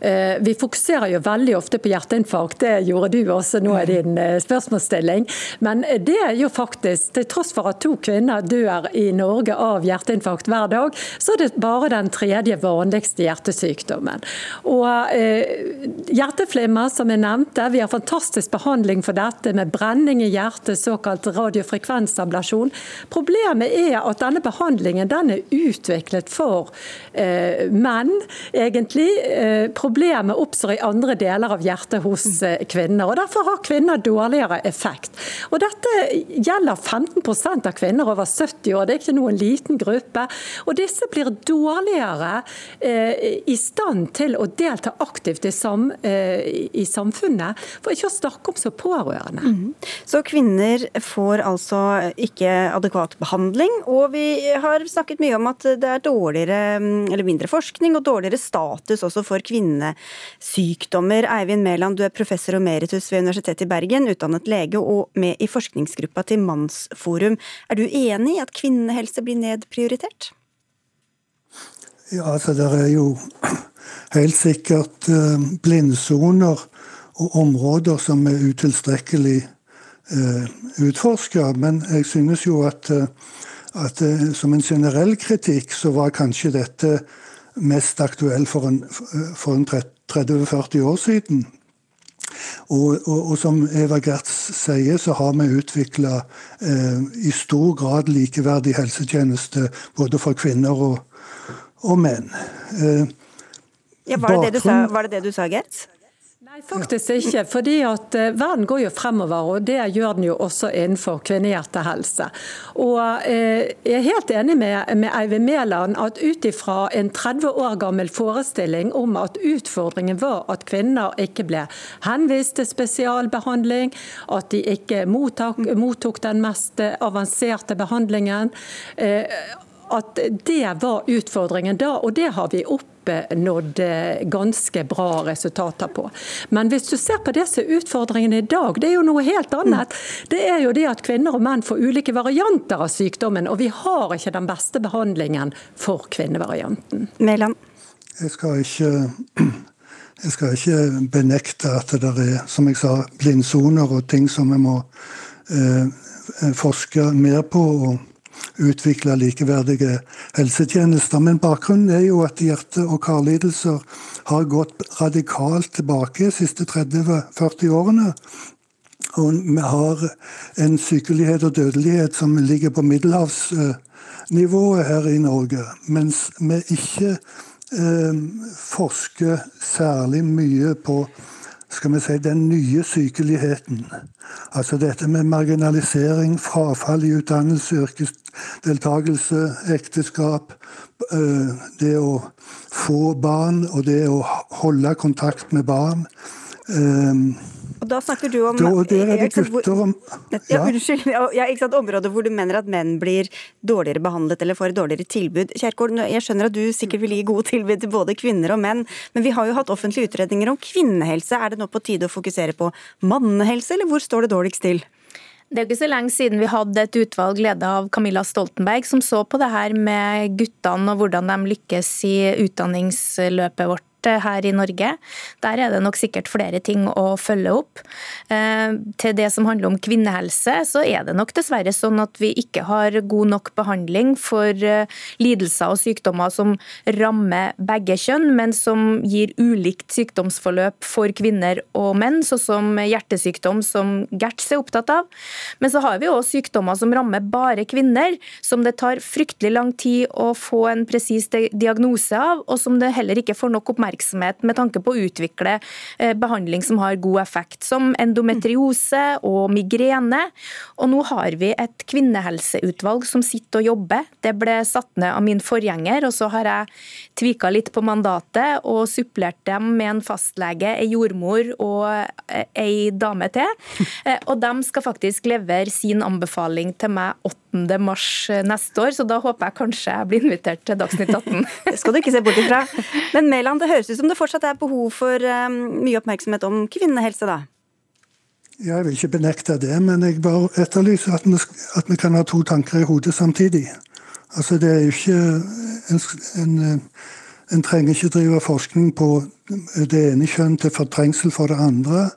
Eh, vi fokuserer jo veldig ofte på hjerteinfarkt, det gjorde du også nå i din eh, spørsmålsstilling. Men det er jo faktisk, til tross for at to kvinner dør i Norge av hjerteinfarkt hver dag, så er det bare den tredje vanligste hjertesykdommen. Og hjerteflimmer, som jeg nevnte, vi har fantastisk behandling for dette med brenning i hjertet, såkalt radiofrekvensablasjon. Problemet er at denne behandlingen den er utviklet for eh, menn, egentlig. Eh, problemet oppstår i andre deler av hjertet hos eh, kvinner. og Derfor har kvinner dårligere effekt. Og Dette gjelder 15 av kvinner over 70 år, det er ikke noen liten gruppe. Og Disse blir dårligere eh, i stand til å delta aktivt i, sam, eh, i samfunnet, for ikke å snakke om så pårørende. Mm. Så kvinner får altså ikke adekvat behandling, og vi har snakket mye om at det er dårligere, eller mindre forskning og dårligere status også for kvinnesykdommer. Eivind Mæland, du er professor emeritus ved Universitetet i Bergen, utdannet lege og med i forskningsgruppa til Mannsforum. Er du enig i at kvinnehelse blir nedprioritert? Ja, altså det er jo helt sikkert eh, blindsoner og områder som er utilstrekkelig uh, utforska. Men jeg synes jo at uh, at eh, som en generell kritikk så var kanskje dette mest aktuell for en, en 30-40 år siden. Og, og, og, som Eva Gertz sier, så har vi utvikla eh, i stor grad likeverdig helsetjeneste både for kvinner og, og menn. Eh, ja, var, det det sa, var, det det du sa, Gertz? Nei, faktisk ikke. fordi at eh, Verden går jo fremover, og det gjør den jo også innenfor kvinnehjertehelse. Og eh, Jeg er helt enig med, med Eivind Mæland at ut ifra en 30 år gammel forestilling om at utfordringen var at kvinner ikke ble henvist til spesialbehandling, at de ikke mottok, mottok den mest avanserte behandlingen. Eh, at det var utfordringen da, og det har vi oppnådd ganske bra resultater på. Men hvis du ser på disse utfordringene i dag, det er jo noe helt annet. Det er jo det at kvinner og menn får ulike varianter av sykdommen, og vi har ikke den beste behandlingen for kvinnevarianten. Mæland? Jeg skal ikke jeg skal ikke benekte at det er som jeg sa, blindsoner og ting som vi må eh, forske mer på. og utvikle likeverdige helsetjenester. Men bakgrunnen er jo at hjerte- og karlidelser har gått radikalt tilbake de siste 30-40 årene. Og vi har en sykelighet og dødelighet som ligger på middelhavsnivået her i Norge. Mens vi ikke eh, forsker særlig mye på skal vi si, den nye sykeligheten. Altså dette med marginalisering, frafall i utdannelse, yrkesdeltakelse, ekteskap. Eh, det å få barn og det å holde kontakt med barn. Og da snakker du om da, Der er det gutter om ja. ja, Unnskyld. Ja, ikke sant, Områder hvor du mener at menn blir dårligere behandlet eller får et dårligere tilbud. Kjerkol, jeg skjønner at du sikkert vil gi gode tilbud til både kvinner og menn, men vi har jo hatt offentlige utredninger om kvinnehelse. Er det nå på tide å fokusere på mannehelse, eller hvor står det dårligst til? Det er jo ikke så lenge siden vi hadde et utvalg ledet av Camilla Stoltenberg som så på det her med guttene og hvordan de lykkes i utdanningsløpet vårt her i Norge. Der er det nok sikkert flere ting å følge opp. Til det som handler om kvinnehelse, så er det nok dessverre sånn at vi ikke har god nok behandling for lidelser og sykdommer som rammer begge kjønn, men som gir ulikt sykdomsforløp for kvinner og menn, sånn som hjertesykdom, som Gertz er opptatt av. Men så har vi òg sykdommer som rammer bare kvinner, som det tar fryktelig lang tid å få en presis diagnose av, og som det heller ikke får nok oppmerksomhet med tanke på å utvikle eh, behandling som har god effekt, som endometriose og migrene. Og nå har vi et kvinnehelseutvalg som sitter og jobber. Det ble satt ned av min forgjenger, og så har jeg tvika litt på mandatet og supplert dem med en fastlege, ei jordmor og eh, ei dame til. Eh, og de skal faktisk levere sin anbefaling til meg 8. mars eh, neste år, så da håper jeg kanskje jeg blir invitert til Dagsnytt 18. Det skal du ikke se bort ifra. Men Mæland, det høres ut som det fortsatt er behov for um, mye oppmerksomhet om kvinnehelse, da? Jeg vil ikke benekte det, men jeg bare etterlyser at vi, at vi kan ha to tanker i hodet samtidig. Altså, det er jo ikke en, en, en trenger ikke drive forskning på det ene kjønn til fortrengsel for det andre.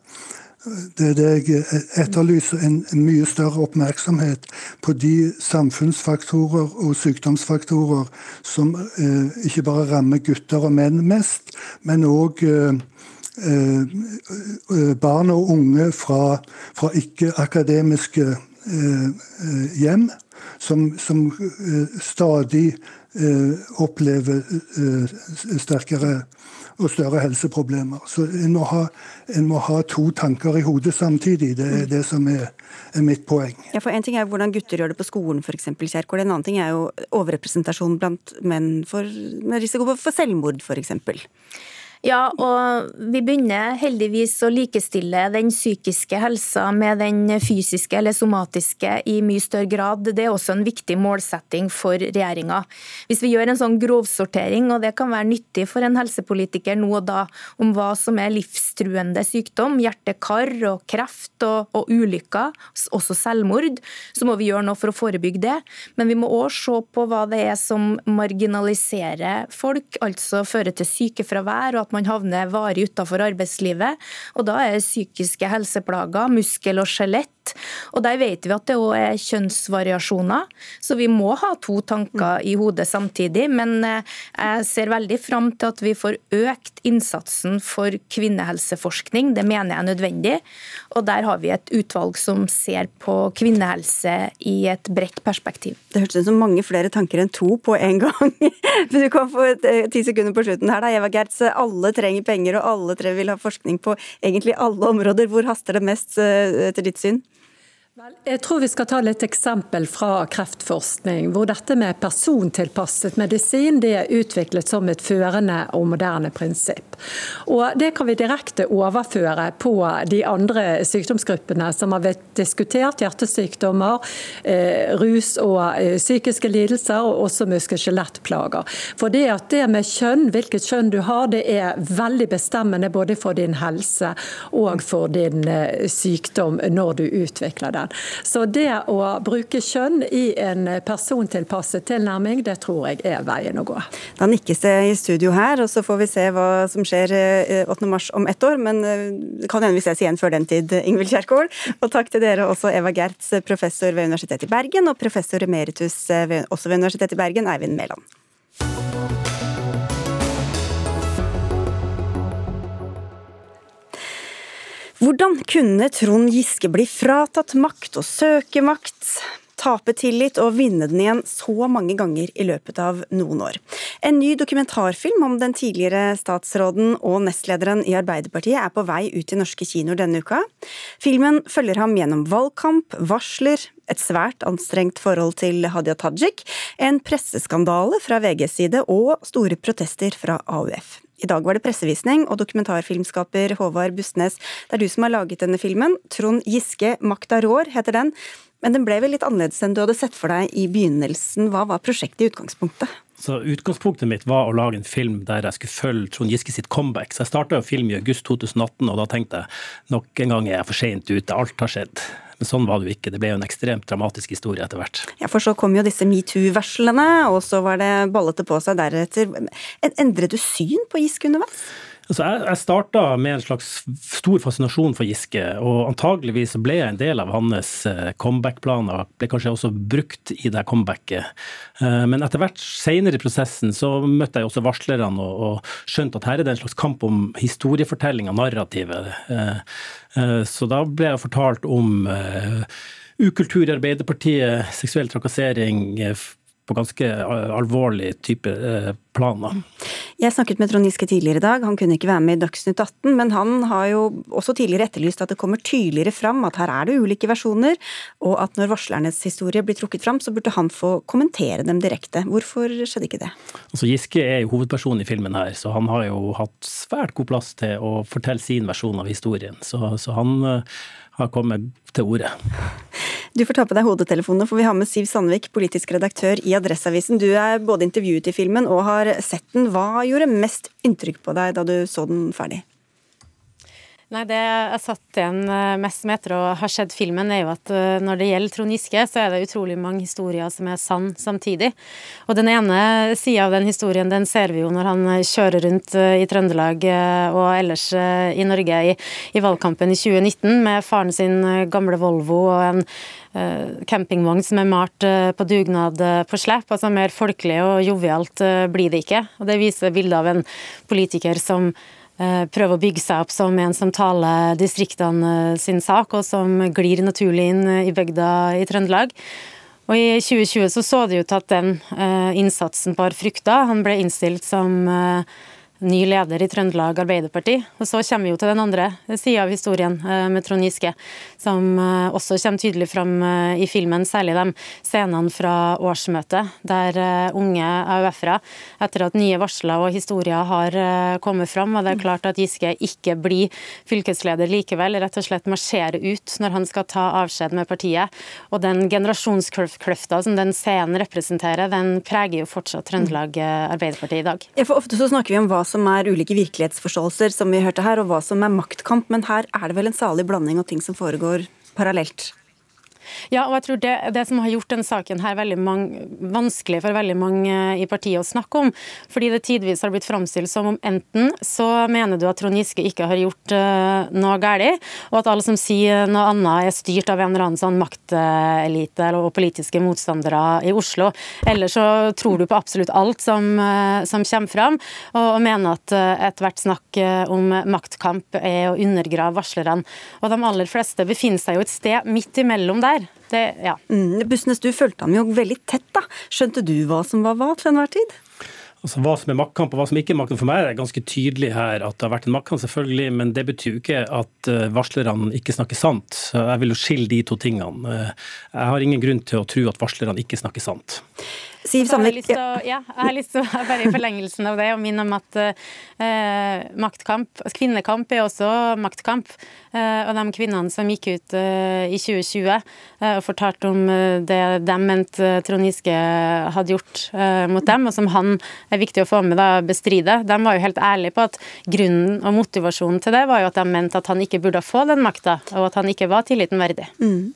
Det er det jeg etterlyser, en, mye større oppmerksomhet på de samfunnsfaktorer og sykdomsfaktorer som eh, ikke bare rammer gutter og menn mest, men òg eh, eh, barn og unge fra, fra ikke-akademiske eh, eh, hjem som, som stadig opplever sterkere og større helseproblemer. Så en må, ha, en må, ha, to tanker i hodet samtidig. Det er det som er, er mitt poeng. Ja, for En ting er hvordan gutter gjør det på skolen, f.eks. Kjerkol. En annen ting er jo overrepresentasjon blant menn for, med risiko for selvmord, f.eks. Ja, og vi begynner heldigvis å likestille den psykiske helsa med den fysiske eller somatiske i mye større grad. Det er også en viktig målsetting for regjeringa. Hvis vi gjør en sånn grovsortering, og det kan være nyttig for en helsepolitiker nå og da, om hva som er livstruende sykdom, hjerte-kar og kreft og, og ulykker, også selvmord, så må vi gjøre noe for å forebygge det. Men vi må òg se på hva det er som marginaliserer folk, altså fører til sykefravær. og at man havner varig utenfor arbeidslivet. Og da er psykiske helseplager, muskel og skjelett og Der vet vi at det òg er kjønnsvariasjoner, så vi må ha to tanker i hodet samtidig. Men eh, jeg ser veldig fram til at vi får økt innsatsen for kvinnehelseforskning. Det mener jeg er nødvendig. Og der har vi et utvalg som ser på kvinnehelse i et bredt perspektiv. Det hørtes ut som mange flere tanker enn to på en gang. Men du kan få eh, ti sekunder på slutten her, da. Eva Gertz, alle trenger penger, og alle tre vil ha forskning på egentlig alle områder. Hvor haster det mest eh, etter ditt syn? Jeg tror vi skal ta litt eksempel fra kreftforskning, hvor dette med persontilpasset medisin det er utviklet som et førende og moderne prinsipp. Og Det kan vi direkte overføre på de andre sykdomsgruppene som har vært diskutert, hjertesykdommer, eh, rus og eh, psykiske lidelser, og også muskel-skjelettplager. For det at det med kjønn, hvilket kjønn du har, det er veldig bestemmende både for din helse og for din eh, sykdom når du utvikler den. Så det å bruke kjønn i en persontilpasset tilnærming, det tror jeg er veien å gå. Da nikkes det i studio her, og så får vi se hva som skjer 8. Eh, mars om ett år. Men eh, det kan hende vi ses igjen før den tid, Ingvild Kjerkol. Og takk til dere også, Eva Gertz, professor ved Universitetet i Bergen, og professor emeritus eh, også ved Universitetet i Bergen, Eivind Mæland. Hvordan kunne Trond Giske bli fratatt makt og søke makt, tape tillit og vinne den igjen så mange ganger i løpet av noen år? En ny dokumentarfilm om den tidligere statsråden og nestlederen i Arbeiderpartiet er på vei ut i norske kinoer denne uka. Filmen følger ham gjennom valgkamp, varsler, et svært anstrengt forhold til Hadia Tajik, en presseskandale fra VGs side og store protester fra AUF. I dag var det pressevisning, og dokumentarfilmskaper Håvard Bustnes, det er du som har laget denne filmen. Trond Giske, 'Makta rår' heter den. Men den ble vel litt annerledes enn du hadde sett for deg i begynnelsen. Hva var prosjektet i utgangspunktet? Så Utgangspunktet mitt var å lage en film der jeg skulle følge Trond Giske sitt comeback. Så Jeg starta å filme i august 2018, og da tenkte jeg nok en gang er jeg for seint ute. Alt har skjedd. Men sånn var det jo ikke. Det ble jo en ekstremt dramatisk historie etter hvert. Ja, For så kom jo disse metoo-varslene, og så var det ballete på seg deretter. Endret du syn på Giske underveis? Altså, jeg jeg starta med en slags stor fascinasjon for Giske, og antageligvis ble jeg en del av hans eh, comeback-planer. Ble kanskje også brukt i det comebacket. Eh, men etter hvert senere i prosessen så møtte jeg også varslerne og, skjønte at her er det en slags kamp om historiefortellinga, narrativet. Eh, så da ble jeg fortalt om ukultur i Arbeiderpartiet, seksuell trakassering, på ganske alvorlig type eh, planer. Jeg snakket med Trond Giske tidligere i dag, han kunne ikke være med i Dagsnytt 18, men han har jo også tidligere etterlyst at det kommer tydeligere fram at her er det ulike versjoner, og at når varslernes historie blir trukket fram, så burde han få kommentere dem direkte. Hvorfor skjedde ikke det? Altså Giske er jo hovedpersonen i filmen her, så han har jo hatt svært god plass til å fortelle sin versjon av historien. Så, så han eh, har kommet til orde. Du får ta på deg hodetelefonene, for vi har med Siv Sandvik, politisk redaktør i Adresseavisen. Du er både intervjuet i filmen og har sett den. Hva gjorde mest inntrykk på deg da du så den ferdig? Nei, Det jeg satt igjen eh, mest med etter å ha sett filmen, er jo at eh, når det gjelder Trond Giske, så er det utrolig mange historier som er sann samtidig. Og den ene sida av den historien, den ser vi jo når han kjører rundt eh, i Trøndelag og ellers i Norge i, i valgkampen i 2019 med faren sin gamle Volvo og en campingvogn som er malt på dugnad på slep. Altså mer folkelig og jovialt blir det ikke. Og det viser bildet av en politiker som Eh, prøve å bygge seg opp som en som taler distriktene eh, sin sak, og som glir naturlig inn eh, i bygda i Trøndelag. Og I 2020 så, så det ut at den innsatsen bar frukter. Han ble innstilt som ny leder i Trøndelag Arbeiderparti. Og så kommer vi jo til den andre sida av historien eh, med Trond Giske, som eh, også kommer tydelig fram eh, i filmen, særlig de scenene fra årsmøtet, der unge AUF-ere, etter at nye varsler og historier har kommet fram, og det er klart at Giske ikke blir fylkesleder likevel, rett og slett marsjerer ut når han skal ta avskjed med partiet. Og den generasjonskløfta som den scenen representerer, den preger jo fortsatt Trøndelag Arbeiderparti i dag. Ja, for ofte så snakker vi om hva som er ulike virkelighetsforståelser, som vi hørte her, og hva som er maktkamp. Men her er det vel en salig blanding av ting som foregår parallelt? Ja, og jeg tror det, det som har gjort denne saken her veldig mange, vanskelig for veldig mange i partiet å snakke om, fordi det tidvis har blitt framstilt som om enten så mener du at Trond Giske ikke har gjort uh, noe galt, og at alle som sier noe annet er styrt av en eller annen sånn maktelite og politiske motstandere i Oslo, eller så tror du på absolutt alt som, uh, som kommer fram, og, og mener at uh, ethvert snakk om maktkamp er å undergrave varslerne. Og de aller fleste befinner seg jo et sted midt imellom der. Det, ja. Mm, Bussnes, du fulgte ham jo veldig tett, da. Skjønte du hva som var hva til enhver tid? Altså Hva som er maktkamp og hva som ikke er maktkamp, for meg er det ganske tydelig her at det har vært en maktkamp, selvfølgelig, men det betyr jo ikke at eh, varslerne ikke snakker sant. Jeg vil jo skille de to tingene. Eh, jeg har ingen grunn til å tro at varslerne ikke snakker sant. Siv Sandvik. Ja. ja, jeg har lyst til å bare i forlengelsen av det og minne om at eh, maktkamp, altså kvinnekamp er også maktkamp. Eh, og de kvinnene som gikk ut eh, i 2020 eh, og fortalte om det de mente Trond Giske hadde gjort mot dem, og som han er viktig å få med da, bestride, de var jo helt ærlige på at grunnen og motivasjonen til det var jo at de mente at han ikke burde få den makta, og at han ikke var tilliten verdig. Mm.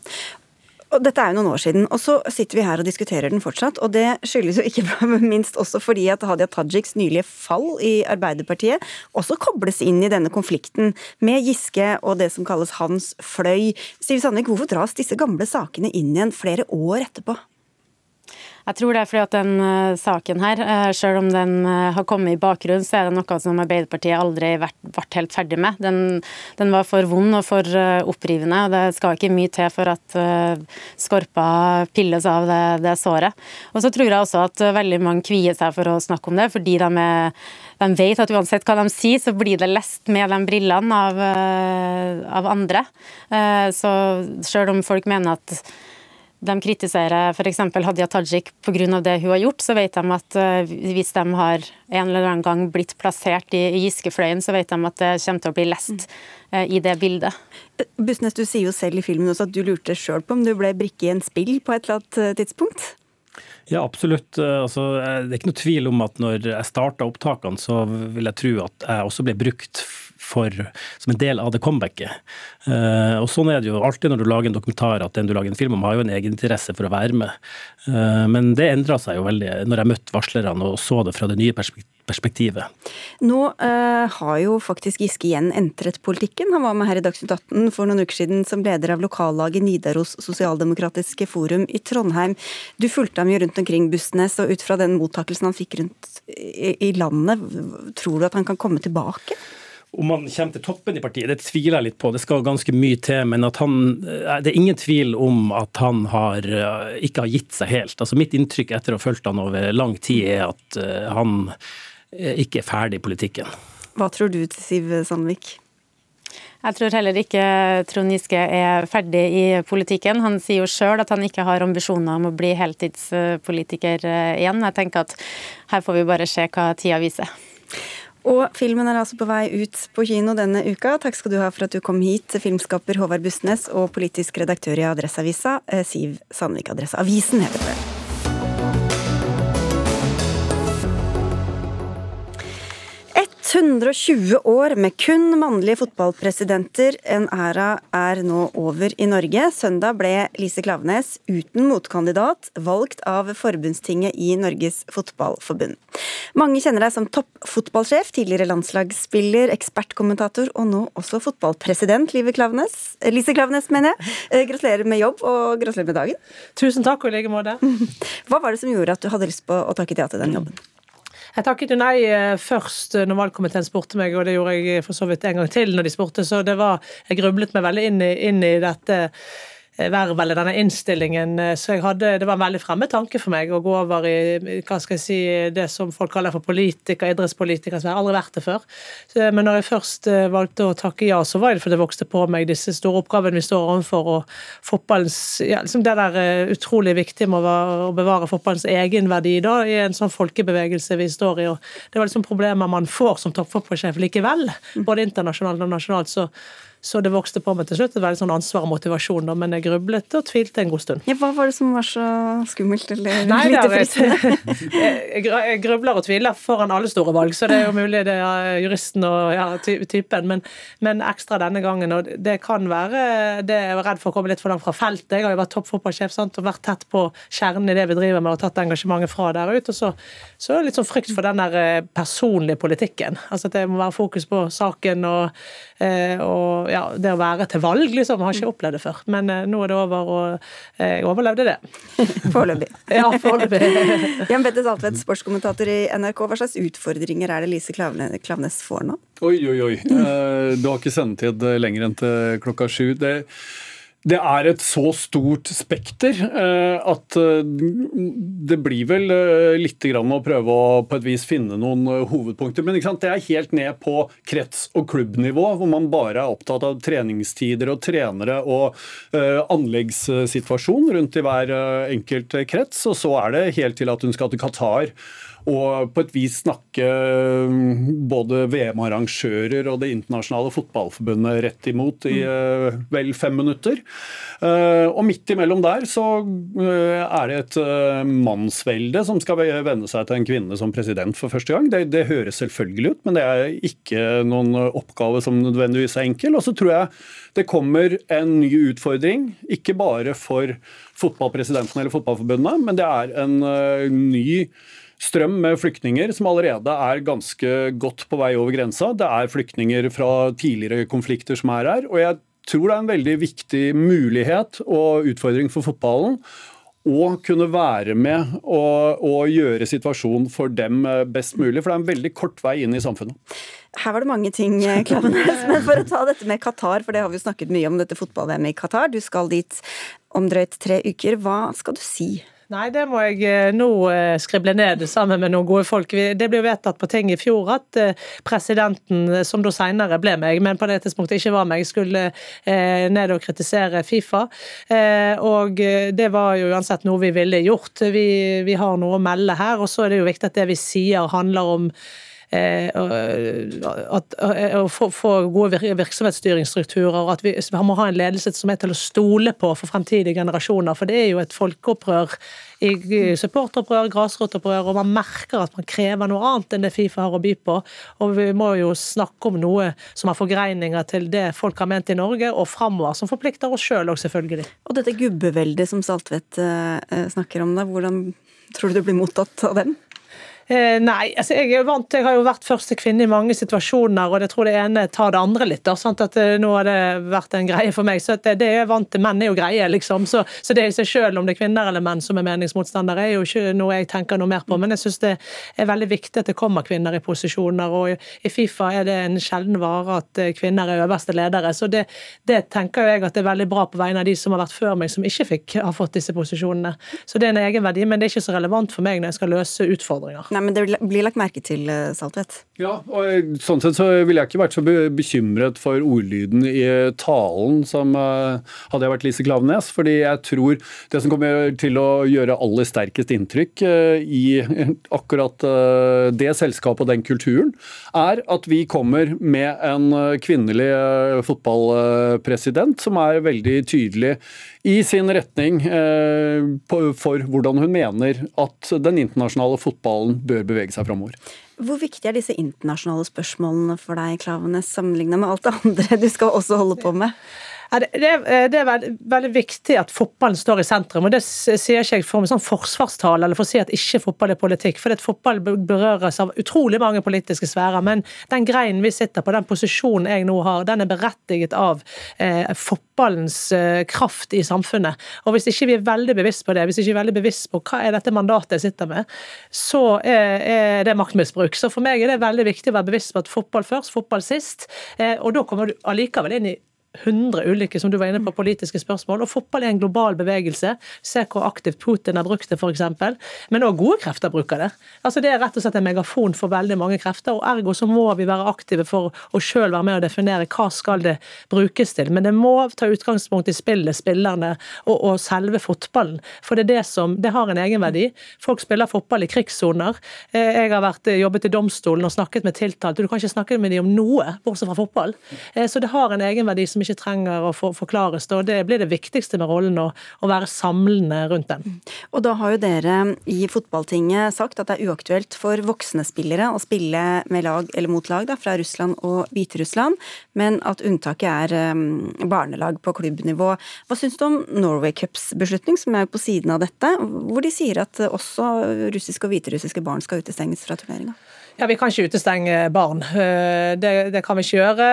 Og dette er jo noen år siden, og så sitter vi her og diskuterer den fortsatt. Og det skyldes jo ikke minst også fordi at Hadia Tajiks nylige fall i Arbeiderpartiet også kobles inn i denne konflikten med Giske og det som kalles hans fløy. Siv Sandvik, hvorfor dras disse gamle sakene inn igjen flere år etterpå? Jeg tror det er fordi at den uh, saken her, uh, selv om den uh, har kommet i bakgrunnen, så er det noe som Arbeiderpartiet aldri vært, helt ferdig med. Den, den, var for vond og for opprivende, og det skal ikke mye til for at skorpa pilles av det, det, såret. Og så tror jeg også at veldig mange kvier seg for å snakke om det, fordi de, er, de vet at uansett hva de sier, så blir det lest med de brillene av, av andre. Så selv om folk mener at de kritiserer f.eks. Hadia Tajik pga. det hun har gjort, så vet de at eh, hvis de har en eller annen gang blitt plassert i, Giskefløyen, så vet de at det kommer til å bli lest uh, i det bildet. Bussnes, du sier jo selv i filmen også at du lurte sjøl på om du ble brikke i en spill på et eller annet tidspunkt? Ja, absolutt. Altså, det er ikke noe tvil om at når jeg starta opptakene, så vil jeg tro at jeg også ble brukt for, som en del av det comebacket. Uh, og sånn er det jo alltid når du lager en dokumentar, at den du lager en film om, har jo en egeninteresse for å være med. Uh, men det endra seg jo veldig når jeg møtte varslerne og så det fra det nye perspektivet. Nå uh, har jo faktisk Giske igjen entret politikken. Han var med her i Dagsnytt 18 for noen uker siden som leder av lokallaget Nidaros sosialdemokratiske forum i Trondheim. Du fulgte ham jo rundt omkring Bussnes, og ut fra den mottakelsen han fikk rundt i, i landet, tror du at han kan komme tilbake? Om han kommer til toppen i partiet, det tviler jeg litt på. Det skal ganske mye til. Men at han, eh, det er ingen tvil om at han har, eh, ikke har gitt seg helt. Altså Mitt inntrykk etter å ha fulgt han over lang tid, er at han ikke er ferdig i politikken. Hva tror du til Siv Sandvik? Jeg tror heller ikke Trond Giske er ferdig i politikken. Han sier jo sjøl at han ikke har ambisjoner om å bli heltidspolitiker eh, igjen. Jeg tenker at her får vi bare se hva tida viser. Og filmen er altså på vei ut på kino denne uka. Takk skal du ha for at du kom hit, filmskaper Håvard Bustnes og politisk redaktør i Adresseavisa, eh, Siv Sandvik. Adresseavisen heter det. 120 år med kun mannlige fotballpresidenter. En æra er nå over i Norge. Søndag ble Lise Klavenes, uten motkandidat, valgt av forbundstinget i Norges Fotballforbund. Mange kjenner deg som toppfotballsjef, tidligere landslagsspiller, ekspertkommentator og nå også fotballpresident, Live Klavenes. Lise Klavenes, mener jeg. Eh, gratulerer med jobb, og gratulerer med dagen. Tusen takk, og i like måte. Hva var det som gjorde at du hadde lyst på å takke ja til den jobben? Jeg takket jo nei eh, først når valgkomiteen spurte meg, og det gjorde jeg for så vidt en gang til når de spurte, så det var Jeg grublet meg veldig inn i, inn i dette. Eh, verv eller denne innstillingen. Eh, så jeg hadde, det var en veldig fremmed tanke for meg å gå over i hva skal jeg si, det som folk kaller for politiker, idrettspolitiker. som jeg har aldri vært det før. Men når jeg først eh, valgte å takke ja, så var det fordi det vokste på meg disse store oppgavene vi står overfor. og fotballens, ja, liksom Det der utrolig viktige med å bevare fotballens egenverdi da, i en sånn folkebevegelse vi står i. og Det var liksom problemer man får som toppfotballsjef likevel, både internasjonalt og nasjonalt. så så det vokste på meg til slutt. Det var et sånn ansvar og motivasjon, da, men jeg grublet og tvilte en god stund. Ja, hva var det som var så skummelt eller Nei, lite fristende? jeg, jeg grubler og tviler foran alle store valg, så det er jo mulig det er juristen og ja, typen, men, men, ekstra denne gangen. Og det kan være det Jeg var redd for å komme litt for langt fra feltet. Jeg har jo vært toppfotballsjef og vært tett på kjernen i det vi driver med og tatt engasjementet fra der ut. Og så, så litt sånn frykt for den der eh, personlige politikken. Altså at det må være fokus på saken og, eh, og ja, det å være til valg, liksom. Har ikke opplevd det før. Men uh, nå er det over, og uh, jeg overlevde det. Foreløpig. ja, foreløpig. Jan Petter Saltvedt, sportskommentator i NRK. Hva slags utfordringer er det Lise Klaveness får nå? Oi, oi, oi. Du har ikke sendetid lenger enn til klokka sju. Det det er et så stort spekter eh, at eh, det blir vel eh, litt å prøve å på et vis finne noen hovedpunkter. Men det er helt ned på krets- og klubbnivå, hvor man bare er opptatt av treningstider og trenere og anleggssituasjon rundt i hver enkelt krets. Og så er det helt til at hun skal til Qatar og på et vis snakke mm, både VM-arrangører og det internasjonale fotballforbundet rett imot i mm. eh, vel fem minutter. Eh, og midt imellom der så eh, er det et mannsvelde som skal venne seg til en kvinne som president for første gang. Det, det høres selvfølgelig ut, men det er ikke noen oppgave som nødvendigvis er enkel. Og så tror jeg det kommer en ny utfordring, ikke bare for fotballpresidenten eller fotballforbundet, men det er en ny strøm med flyktninger som allerede er ganske godt på vei over grensa. Det er flyktninger fra tidligere konflikter som er her. og jeg tror det er en veldig viktig mulighet og utfordring for fotballen å kunne være med og, og, gjøre situasjonen for dem best mulig. For det er en veldig kort vei inn i samfunnet. Her var det mange ting, Klaveness. Men for å ta dette med Qatar, for det har vi jo snakket mye om, dette fotball-VM i Qatar. Du skal dit om drøyt tre uker. Hva skal du si? Nei, det må jeg eh, nå eh, skrible ned sammen med noen gode folk. Det ble jo vedtatt på ting i fjor at eh, presidenten, som da senere ble meg, men på det tidspunktet ikke var meg, skulle ned og kritisere Fifa. Og det var jo uansett noe vi ville gjort. Vi, vi har noe å melde her, og så er det jo viktig at det vi sier handler om å få, gode virksomhetsstyringsstrukturer, og at vi, må ha en ledelse som er til å stole på for fremtidige generasjoner. For det er jo et folkeopprør i supporteropprør, grasrotopprør, og man merker at man krever noe annet enn det Fifa har å by på. Og vi må jo snakke om noe som har forgreininger til det folk har ment i Norge, og framover, som forplikter oss sjøl òg, selvfølgelig. Og dette gubbeveldet som Saltvedt eh, snakker om, da, hvordan tror du det blir mottatt av dem? Eh, nei, altså jeg, er vant, jeg har jo vært første kvinne i mange situasjoner, og jeg tror det ene tar det andre litt. da, sant? at eh, Nå har det vært en greie for meg. så det, det er jeg vant til. Menn er jo greie, liksom. Så, så det i seg selv, om det er kvinner eller menn som er meningsmotstandere, er jo ikke noe jeg tenker noe mer på. Men jeg syns det er veldig viktig at det kommer kvinner i posisjoner. og I Fifa er det en sjelden vare at eh, kvinner er øverste ledere. Så det, det tenker jeg at det er veldig bra på vegne av de som har vært før meg, som ikke fikk har fått disse posisjonene. Så det er en egenverdi, men det er ikke så relevant for meg når jeg skal løse utfordringer. Nei, men det blir lagt merke til, eh, Saltvedt. Ja, og sånn sett så ville jeg ikke vært så bekymret for ordlyden i talen som hadde jeg vært Lise Klaveness, fordi jeg tror det som kommer til å gjøre aller sterkest inntrykk i akkurat det selskapet og den kulturen, er at vi kommer med en kvinnelig fotballpresident som er veldig tydelig i sin retning for hvordan hun mener at den internasjonale fotballen bør bevege seg framover. Hvor viktig er disse internasjonale spørsmålene for deg, Klavenes, sammenligna med alt det andre du skal også holde på med? Det, er, det er veldig, veldig, viktig at fotballen står i sentrum. og Det sier ikke jeg for en sånn forsvarstale eller for å si at ikke fotball er politikk. For fotball berøres av utrolig mange politiske sfærer. Men den greinen vi sitter på, den posisjonen jeg nå har, den er berettiget av eh, fotballens eh, kraft i samfunnet. Og Hvis ikke vi er veldig bevisst på det, hvis ikke vi er veldig bevisst på hva er dette mandatet jeg sitter med, så er, er det maktmisbruk. Så for meg er det veldig viktig å være bevisst på at fotball først, fotball sist. Eh, og da kommer du allikevel inn i 100 ulike som du var inne på, politiske spørsmål. Og fotball er en global bevegelse. Se hvor aktivt Putin har brukt det, f.eks. Men òg gode krefter bruker det. Altså Det er rett og slett en megafon for veldig mange krefter. og Ergo så må vi være aktive for å sjøl være med å definere hva skal det brukes til. Men det må ta utgangspunkt i spillet, spillerne og, og selve fotballen. For det er det som det har en egenverdi. Folk spiller fotball i krigssoner. Eh, jeg har vært, jobbet i domstolen og snakket med tiltalte. Du kan ikke snakke med dem om noe, bortsett fra fotball. Eh, så det har en egenverdi som ikke trenger å forklares. Og det blir det viktigste med rollen, å, å være samlende rundt den. Og da har jo dere i fotballtinget sagt at det er uaktuelt for voksne spillere å spille med lag, eller mot lag da, fra Russland og Hviterussland, men at unntaket er um, barnelag på klubbnivå. Hva syns du om Norway Cups beslutning, som er på siden av dette, hvor de sier at også russiske og hviterussiske barn skal utestenges fra turneringa? Ja, Vi kan ikke utestenge barn. Eh, det, det, kan vi ikke gjøre.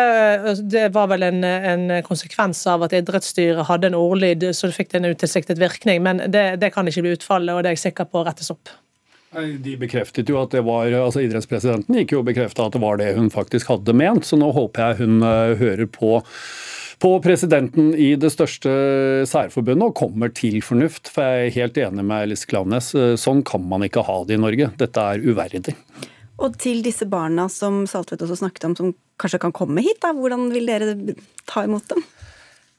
Eh, det var vel en, en konsekvens av at idrettsstyret hadde en ordlyd så det fikk en utilsiktet virkning. Men det, det kan ikke bli utfallet, og det er jeg sikker på å rettes opp. De bekreftet jo at det var, altså Idrettspresidenten gikk jo og bekrefta at det var det hun faktisk hadde ment, så nå håper jeg hun eh, hører på på presidenten i det største særforbundet og kommer til fornuft. For jeg er helt enig med Alice Klaveness. Sånn kan man ikke ha det i Norge. Dette er uverdig. Og til disse barna som Saltvedt også snakket om, som kanskje kan komme hit, da, hvordan vil dere ta imot dem?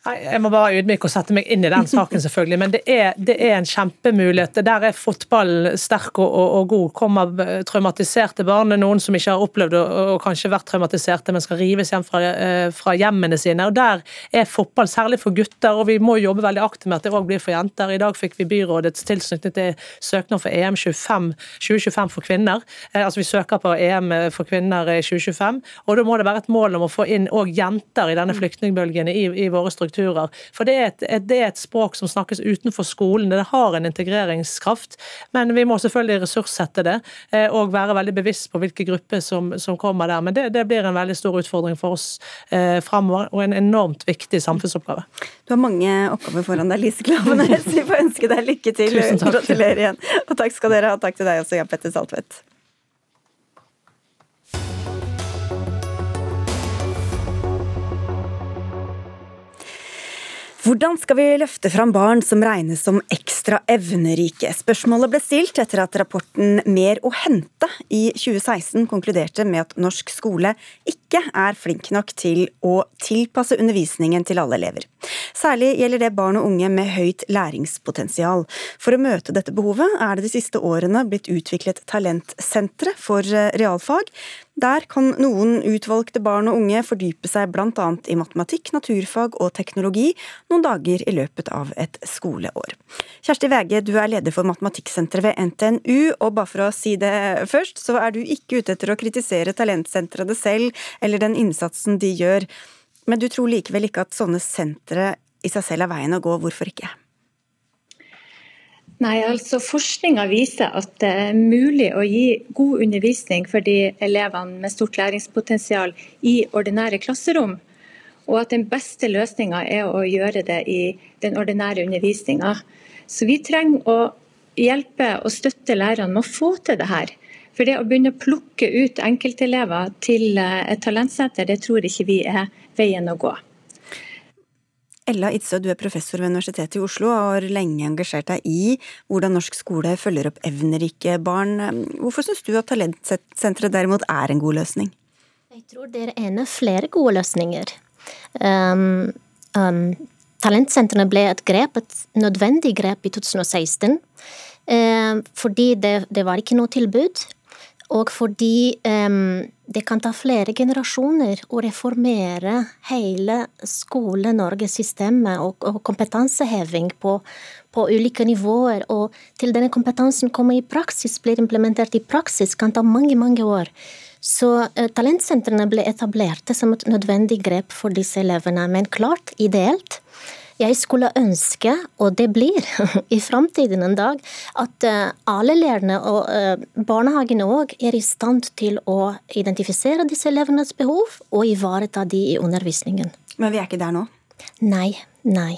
Jeg må bare ydmyke og sette meg inn i den saken, selvfølgelig. Men det er, det er en kjempemulighet. Der er fotballen sterk og, og, og, god. Kommer traumatiserte barn, noen som ikke har opplevd og, og kanskje vært traumatiserte, men skal rives hjem fra, eh, fra, hjemmene sine. Og Der er fotball, særlig for gutter, og vi må jobbe veldig aktivt med at det òg blir for jenter. I dag fikk vi byrådets tilknytning til søknad for EM 25, 2025 for kvinner. Eh, altså Vi søker på EM for kvinner i 2025, og da må det være et mål om å få inn òg jenter i denne flyktningbølgen i, i våre strukturer strukturer. For det er, et, det er et språk som snakkes utenfor skolen. Det har en integreringskraft. Men vi må selvfølgelig ressurssette det, eh, og være veldig bevisst på hvilke grupper som, som kommer der. Men det, det, blir en veldig stor utfordring for oss eh, framover, og en enormt viktig samfunnsoppgave. Du har mange oppgaver foran deg, Lise Klavenes. Vi får ønske deg lykke til. Tusen takk. Gratulerer igjen. Og takk skal dere ha. Takk til deg også, Jan Petter Saltvedt. Hvordan skal vi løfte fram barn som regnes som ekstra evnerike? Spørsmålet ble stilt etter at rapporten Mer å hente i 2016 konkluderte med at norsk skole ikke ikke er flink nok til å tilpasse undervisningen til alle elever. Særlig gjelder det barn og unge med høyt læringspotensial. For å møte dette behovet er det de siste årene blitt utviklet talentsentre for eh, realfag. Der kan noen utvalgte barn og unge fordype seg bl.a. i matematikk, naturfag og teknologi noen dager i løpet av et skoleår. Kjersti Wege, du er leder for Matematikksenteret ved NTNU, og bare for å si det først, så er du ikke ute etter å kritisere talentsentrene selv eller den innsatsen de gjør. Men du tror likevel ikke at sånne sentre i seg selv er veien å gå. Hvorfor ikke? Nei, altså Forskninga viser at det er mulig å gi god undervisning for de elevene med stort læringspotensial i ordinære klasserom. Og at den beste løsninga er å gjøre det i den ordinære undervisninga. Så vi trenger å hjelpe og støtte lærerne med å få til det her. For det å begynne å plukke ut enkeltelever til eh, et talentsenter, det tror ikke vi er veien å gå. Ella Itzø, du er professor ved Universitetet i Oslo og har lenge engasjert deg i hvordan norsk skole følger opp evnerike barn. Hvorfor syns du at Talentsenteret derimot er en god løsning? Jeg tror det er en av flere gode løsninger. Um, um, talentsentrene ble et grep, et nødvendig grep i 2016. Um, fordi det, det var ikke noe tilbud. Og fordi um, det kan ta flere generasjoner å reformere hele Skole-Norge-systemet og, og, kompetanseheving på, på, ulike nivåer. Og til denne kompetansen kommer i praksis, blir implementert i praksis, kan ta mange, mange år. Så uh, talentsentrene ble etablert som et nødvendig grep for disse elevene. Men klart, ideelt jeg skulle ønske, og det blir i framtiden en dag, at eh, alle lærerne og eh, barnehagene òg er i stand til å identifisere disse elevenes behov og ivareta de i undervisningen. Men vi er ikke der nå? Nei, Nei.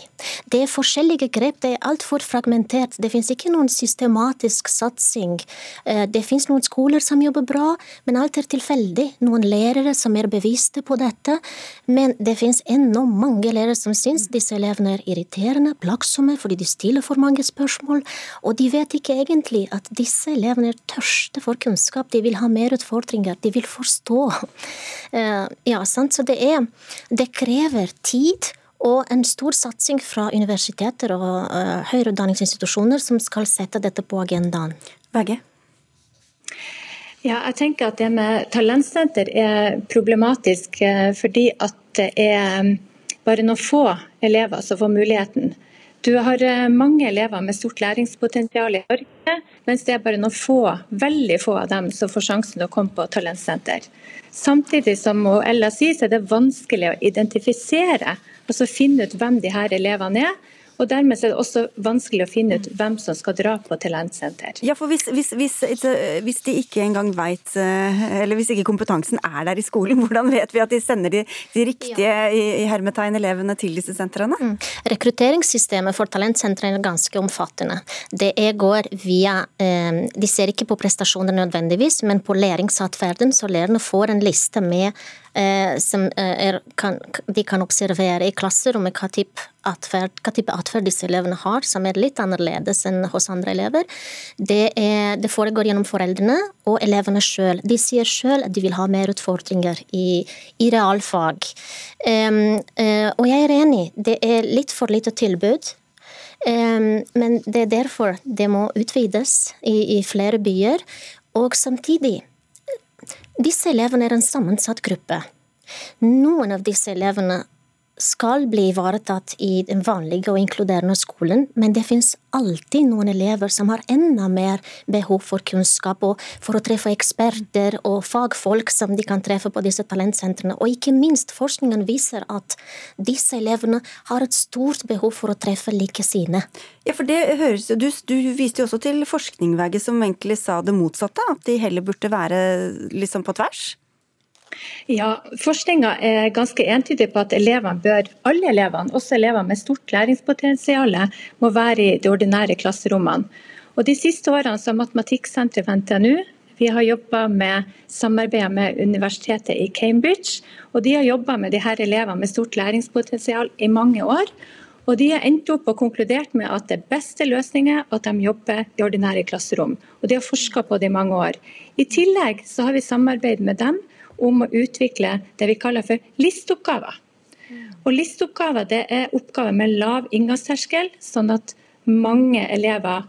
Det er forskjellige grep, det er altfor fragmentert. Det finnes ikke noen systematisk satsing. Eh, det finnes noen skoler som jobber bra, men alt er tilfeldig. Noen lærere som er bevisste på dette. Men det finnes ennå mange lærere som syns disse elevene er irriterende, plagsomme, fordi de stiller for mange spørsmål. Og de vet ikke egentlig at disse elevene er tørste for kunnskap. De vil ha mer utfordringer, de vil forstå. Eh, ja, sant? Så det er Det krever tid og en stor satsing fra universiteter og uh, høyere utdanningsinstitusjoner som skal sette dette på agendaen. Begge? Ja, jeg tenker at det med talentsenter er problematisk eh, fordi at det er mm, bare noen få elever som får muligheten. Du har eh, mange elever med stort læringspotensial i Norge, mens det er bare noen få, veldig få av dem som får sjansen til å komme på talentsenter. Samtidig som Ella sier, så er det vanskelig å identifisere og så finne ut hvem de her elevene er. Og Dermed er det også vanskelig å finne ut hvem som skal dra på talentsenter. Ja, for hvis, hvis, hvis, hvis de ikke engang veit, eh, eller hvis ikke kompetansen er der i skolen, hvordan vet vi at de sender de, de riktige ja. i, i hermetegn elevene til disse sentrene? Mm. Rekrutteringssystemet for talentsentrene er ganske omfattende. Det går via eh, De ser ikke på prestasjoner nødvendigvis, men på læringsatferden, så lærerne får en liste med Eh, som eh, er, kan, de kan observere i klasserommet hva type atferd, hva type atferd disse elevene har, som er litt annerledes enn hos andre elever. Det, er, det foregår gjennom foreldrene og elevene sjøl. De sier sjøl at de vil ha mer utfordringer i, i realfag. Um, uh, og jeg er enig, det er litt for lite tilbud. Um, men det er derfor det må utvides i, i flere byer. Og samtidig disse elevene er en sammensatt gruppe. Noen av disse elevene skal bli ivaretatt i den vanlige og inkluderende skolen, men det finnes alltid noen elever som har enda mer behov for kunnskap og for å treffe eksperter og fagfolk som de kan treffe på disse talentsentrene. Og ikke minst, forskningen viser at disse elevene har et stort behov for å treffe like sine. Ja, for det høres Du, du viste jo også til forskning, som egentlig sa det motsatte, at de heller burde være liksom på tvers? Ja, Forskninga er ganske entydig på at elevene bør, alle elevene, også elever med stort læringspotensial, må være i de ordinære klasserommene. Og De siste årene så har Matematikksenteret ved NTNU vi har jobba med samarbeid med universitetet i Cambridge. og De har jobba med de her elevene med stort læringspotensial i mange år. Og De har endt opp og konkludert med at det beste løsningen er at de jobber i ordinære klasserom. Og De har forska på det i mange år. I tillegg så har vi samarbeid med dem om å utvikle det vi kaller for listeoppgaver. Og Listeoppgaver det er oppgaver med lav inngangsterskel, sånn at mange elever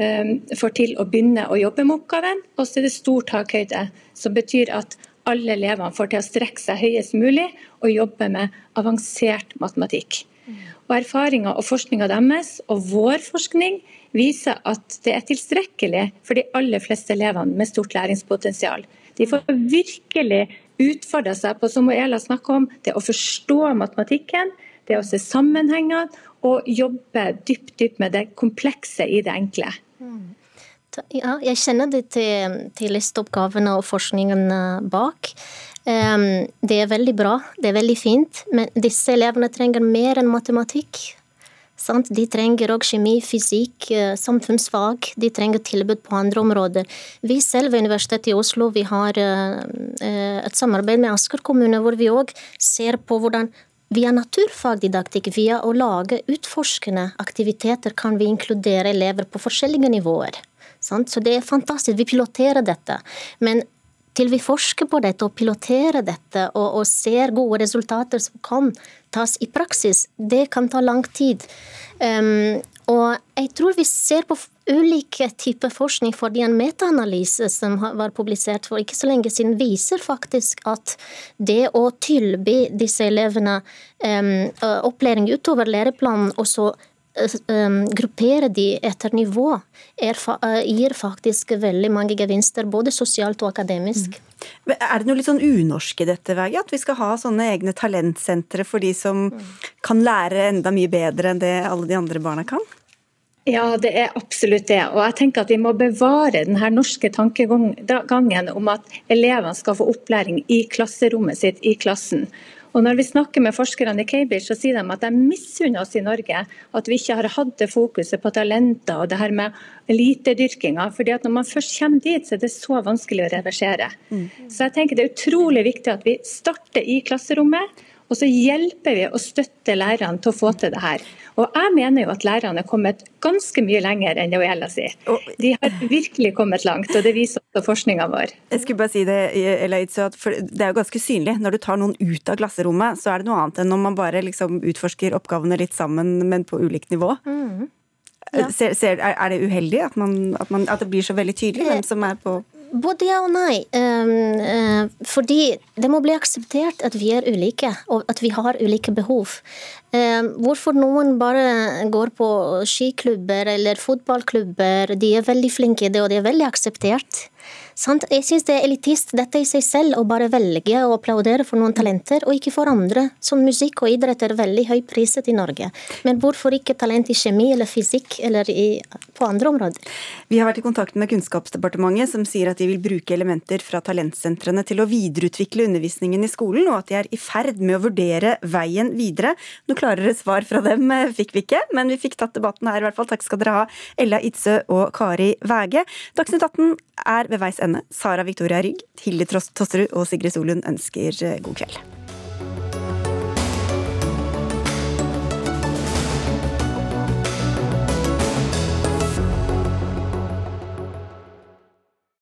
um, får til å begynne å jobbe med oppgaven. Og så er det stor takhøyde, som betyr at alle elevene får til å strekke seg høyest mulig og jobbe med avansert matematikk. Og Erfaringer og forskninga deres og vår forskning viser at det er tilstrekkelig for de aller fleste elevene med stort læringspotensial. De får virkelig utfordre seg på som Ela snakker om, det å forstå matematikken, det å se sammenhengene og jobbe dypt, dypt med det komplekse i det enkle. Ja, jeg kjenner det til, til listeoppgavene og forskningen eh, bak. Det er veldig bra, det er veldig fint, men disse elevene trenger mer enn matematikk. De trenger òg kjemi, fysikk, eh, samfunnsfag. De trenger tilbud på andre områder. Vi selv ved Universitetet i Oslo vi har eh, eh, et samarbeid med Asker kommune, hvor vi òg ser på hvordan Via naturfagdidaktikk, via å lage utforskende aktiviteter, kan vi inkludere elever på forskjellige nivåer. Så det er fantastisk. Vi piloterer dette. Men til vi forsker på dette og piloterer dette og, og ser gode resultater som kan tas i praksis, det kan ta lang tid. Um, og jeg tror vi ser på ulike typer forskning, fordi en metaanalyse som var publisert for ikke så lenge siden, viser faktisk at det å tilby disse elevene um, opplæring utover læreplanen, og så gruppere de etter nivå, er, uh, gir faktisk veldig mange gevinster, både sosialt og akademisk. Mm. Er det noe litt sånn unorsk i dette, Vege? At vi skal ha sånne egne talentsentre for de som mm. kan lære enda mye bedre enn det alle de andre barna kan? Ja, det er absolutt det. Og jeg tenker at Vi må bevare den norske tankegangen om at elevene skal få opplæring i klasserommet sitt, i klassen. Og når vi snakker med forskerne i Cambridge, så sier de at de misunner oss i Norge at vi ikke har hatt det fokuset på talenter og det her med elitedyrkinga. fordi at når man først kommer dit, så er det så vanskelig å reversere. Mm. Så jeg tenker det er utrolig viktig at vi starter i klasserommet. Og så hjelper vi og støtter lærerne til å få til det her. Og jeg mener jo at lærerne er kommet ganske mye lenger enn det Ella sier. De har virkelig kommet langt, og det viser også forskninga vår. Jeg skulle bare si det, Elaitse, for det er jo ganske synlig. Når du tar noen ut av klasserommet, så er det noe annet enn når man bare liksom utforsker oppgavene litt sammen, men på ulikt nivå. Mm. Ja. Ser, ser, er det uheldig at, man, at, man, at, det blir så veldig tydelig hvem som er på både ja og nei. Um, uh, fordi det må bli akseptert at vi er ulike, og at vi har ulike behov. Um, hvorfor noen bare går på skiklubber eller fotballklubber, de er veldig flinke i det, og det er veldig akseptert. Sant? Jeg syns det er elitist, dette i seg selv, å bare velge å applaudere for noen talenter, og ikke for andre. Som musikk og idrett er veldig høy priset i Norge. Men hvorfor ikke talent i kjemi eller fysikk eller i, på andre områder? Vi har vært i kontakt med Kunnskapsdepartementet, som sier at de vil bruke elementer fra talentsentrene til å videreutvikle undervisningen i skolen, og at de er i ferd med å vurdere veien videre. Noe klarere svar fra dem eh, fikk vi ikke, men vi fikk tatt debatten her i hvert fall. Takk skal dere ha, Ella Itzøe og Kari Væge. Dagsnytt 18 er ved veis ende. Sara Victoria Rygg, Hilde Tosterud og Sigrid Solund ønsker eh, god kveld.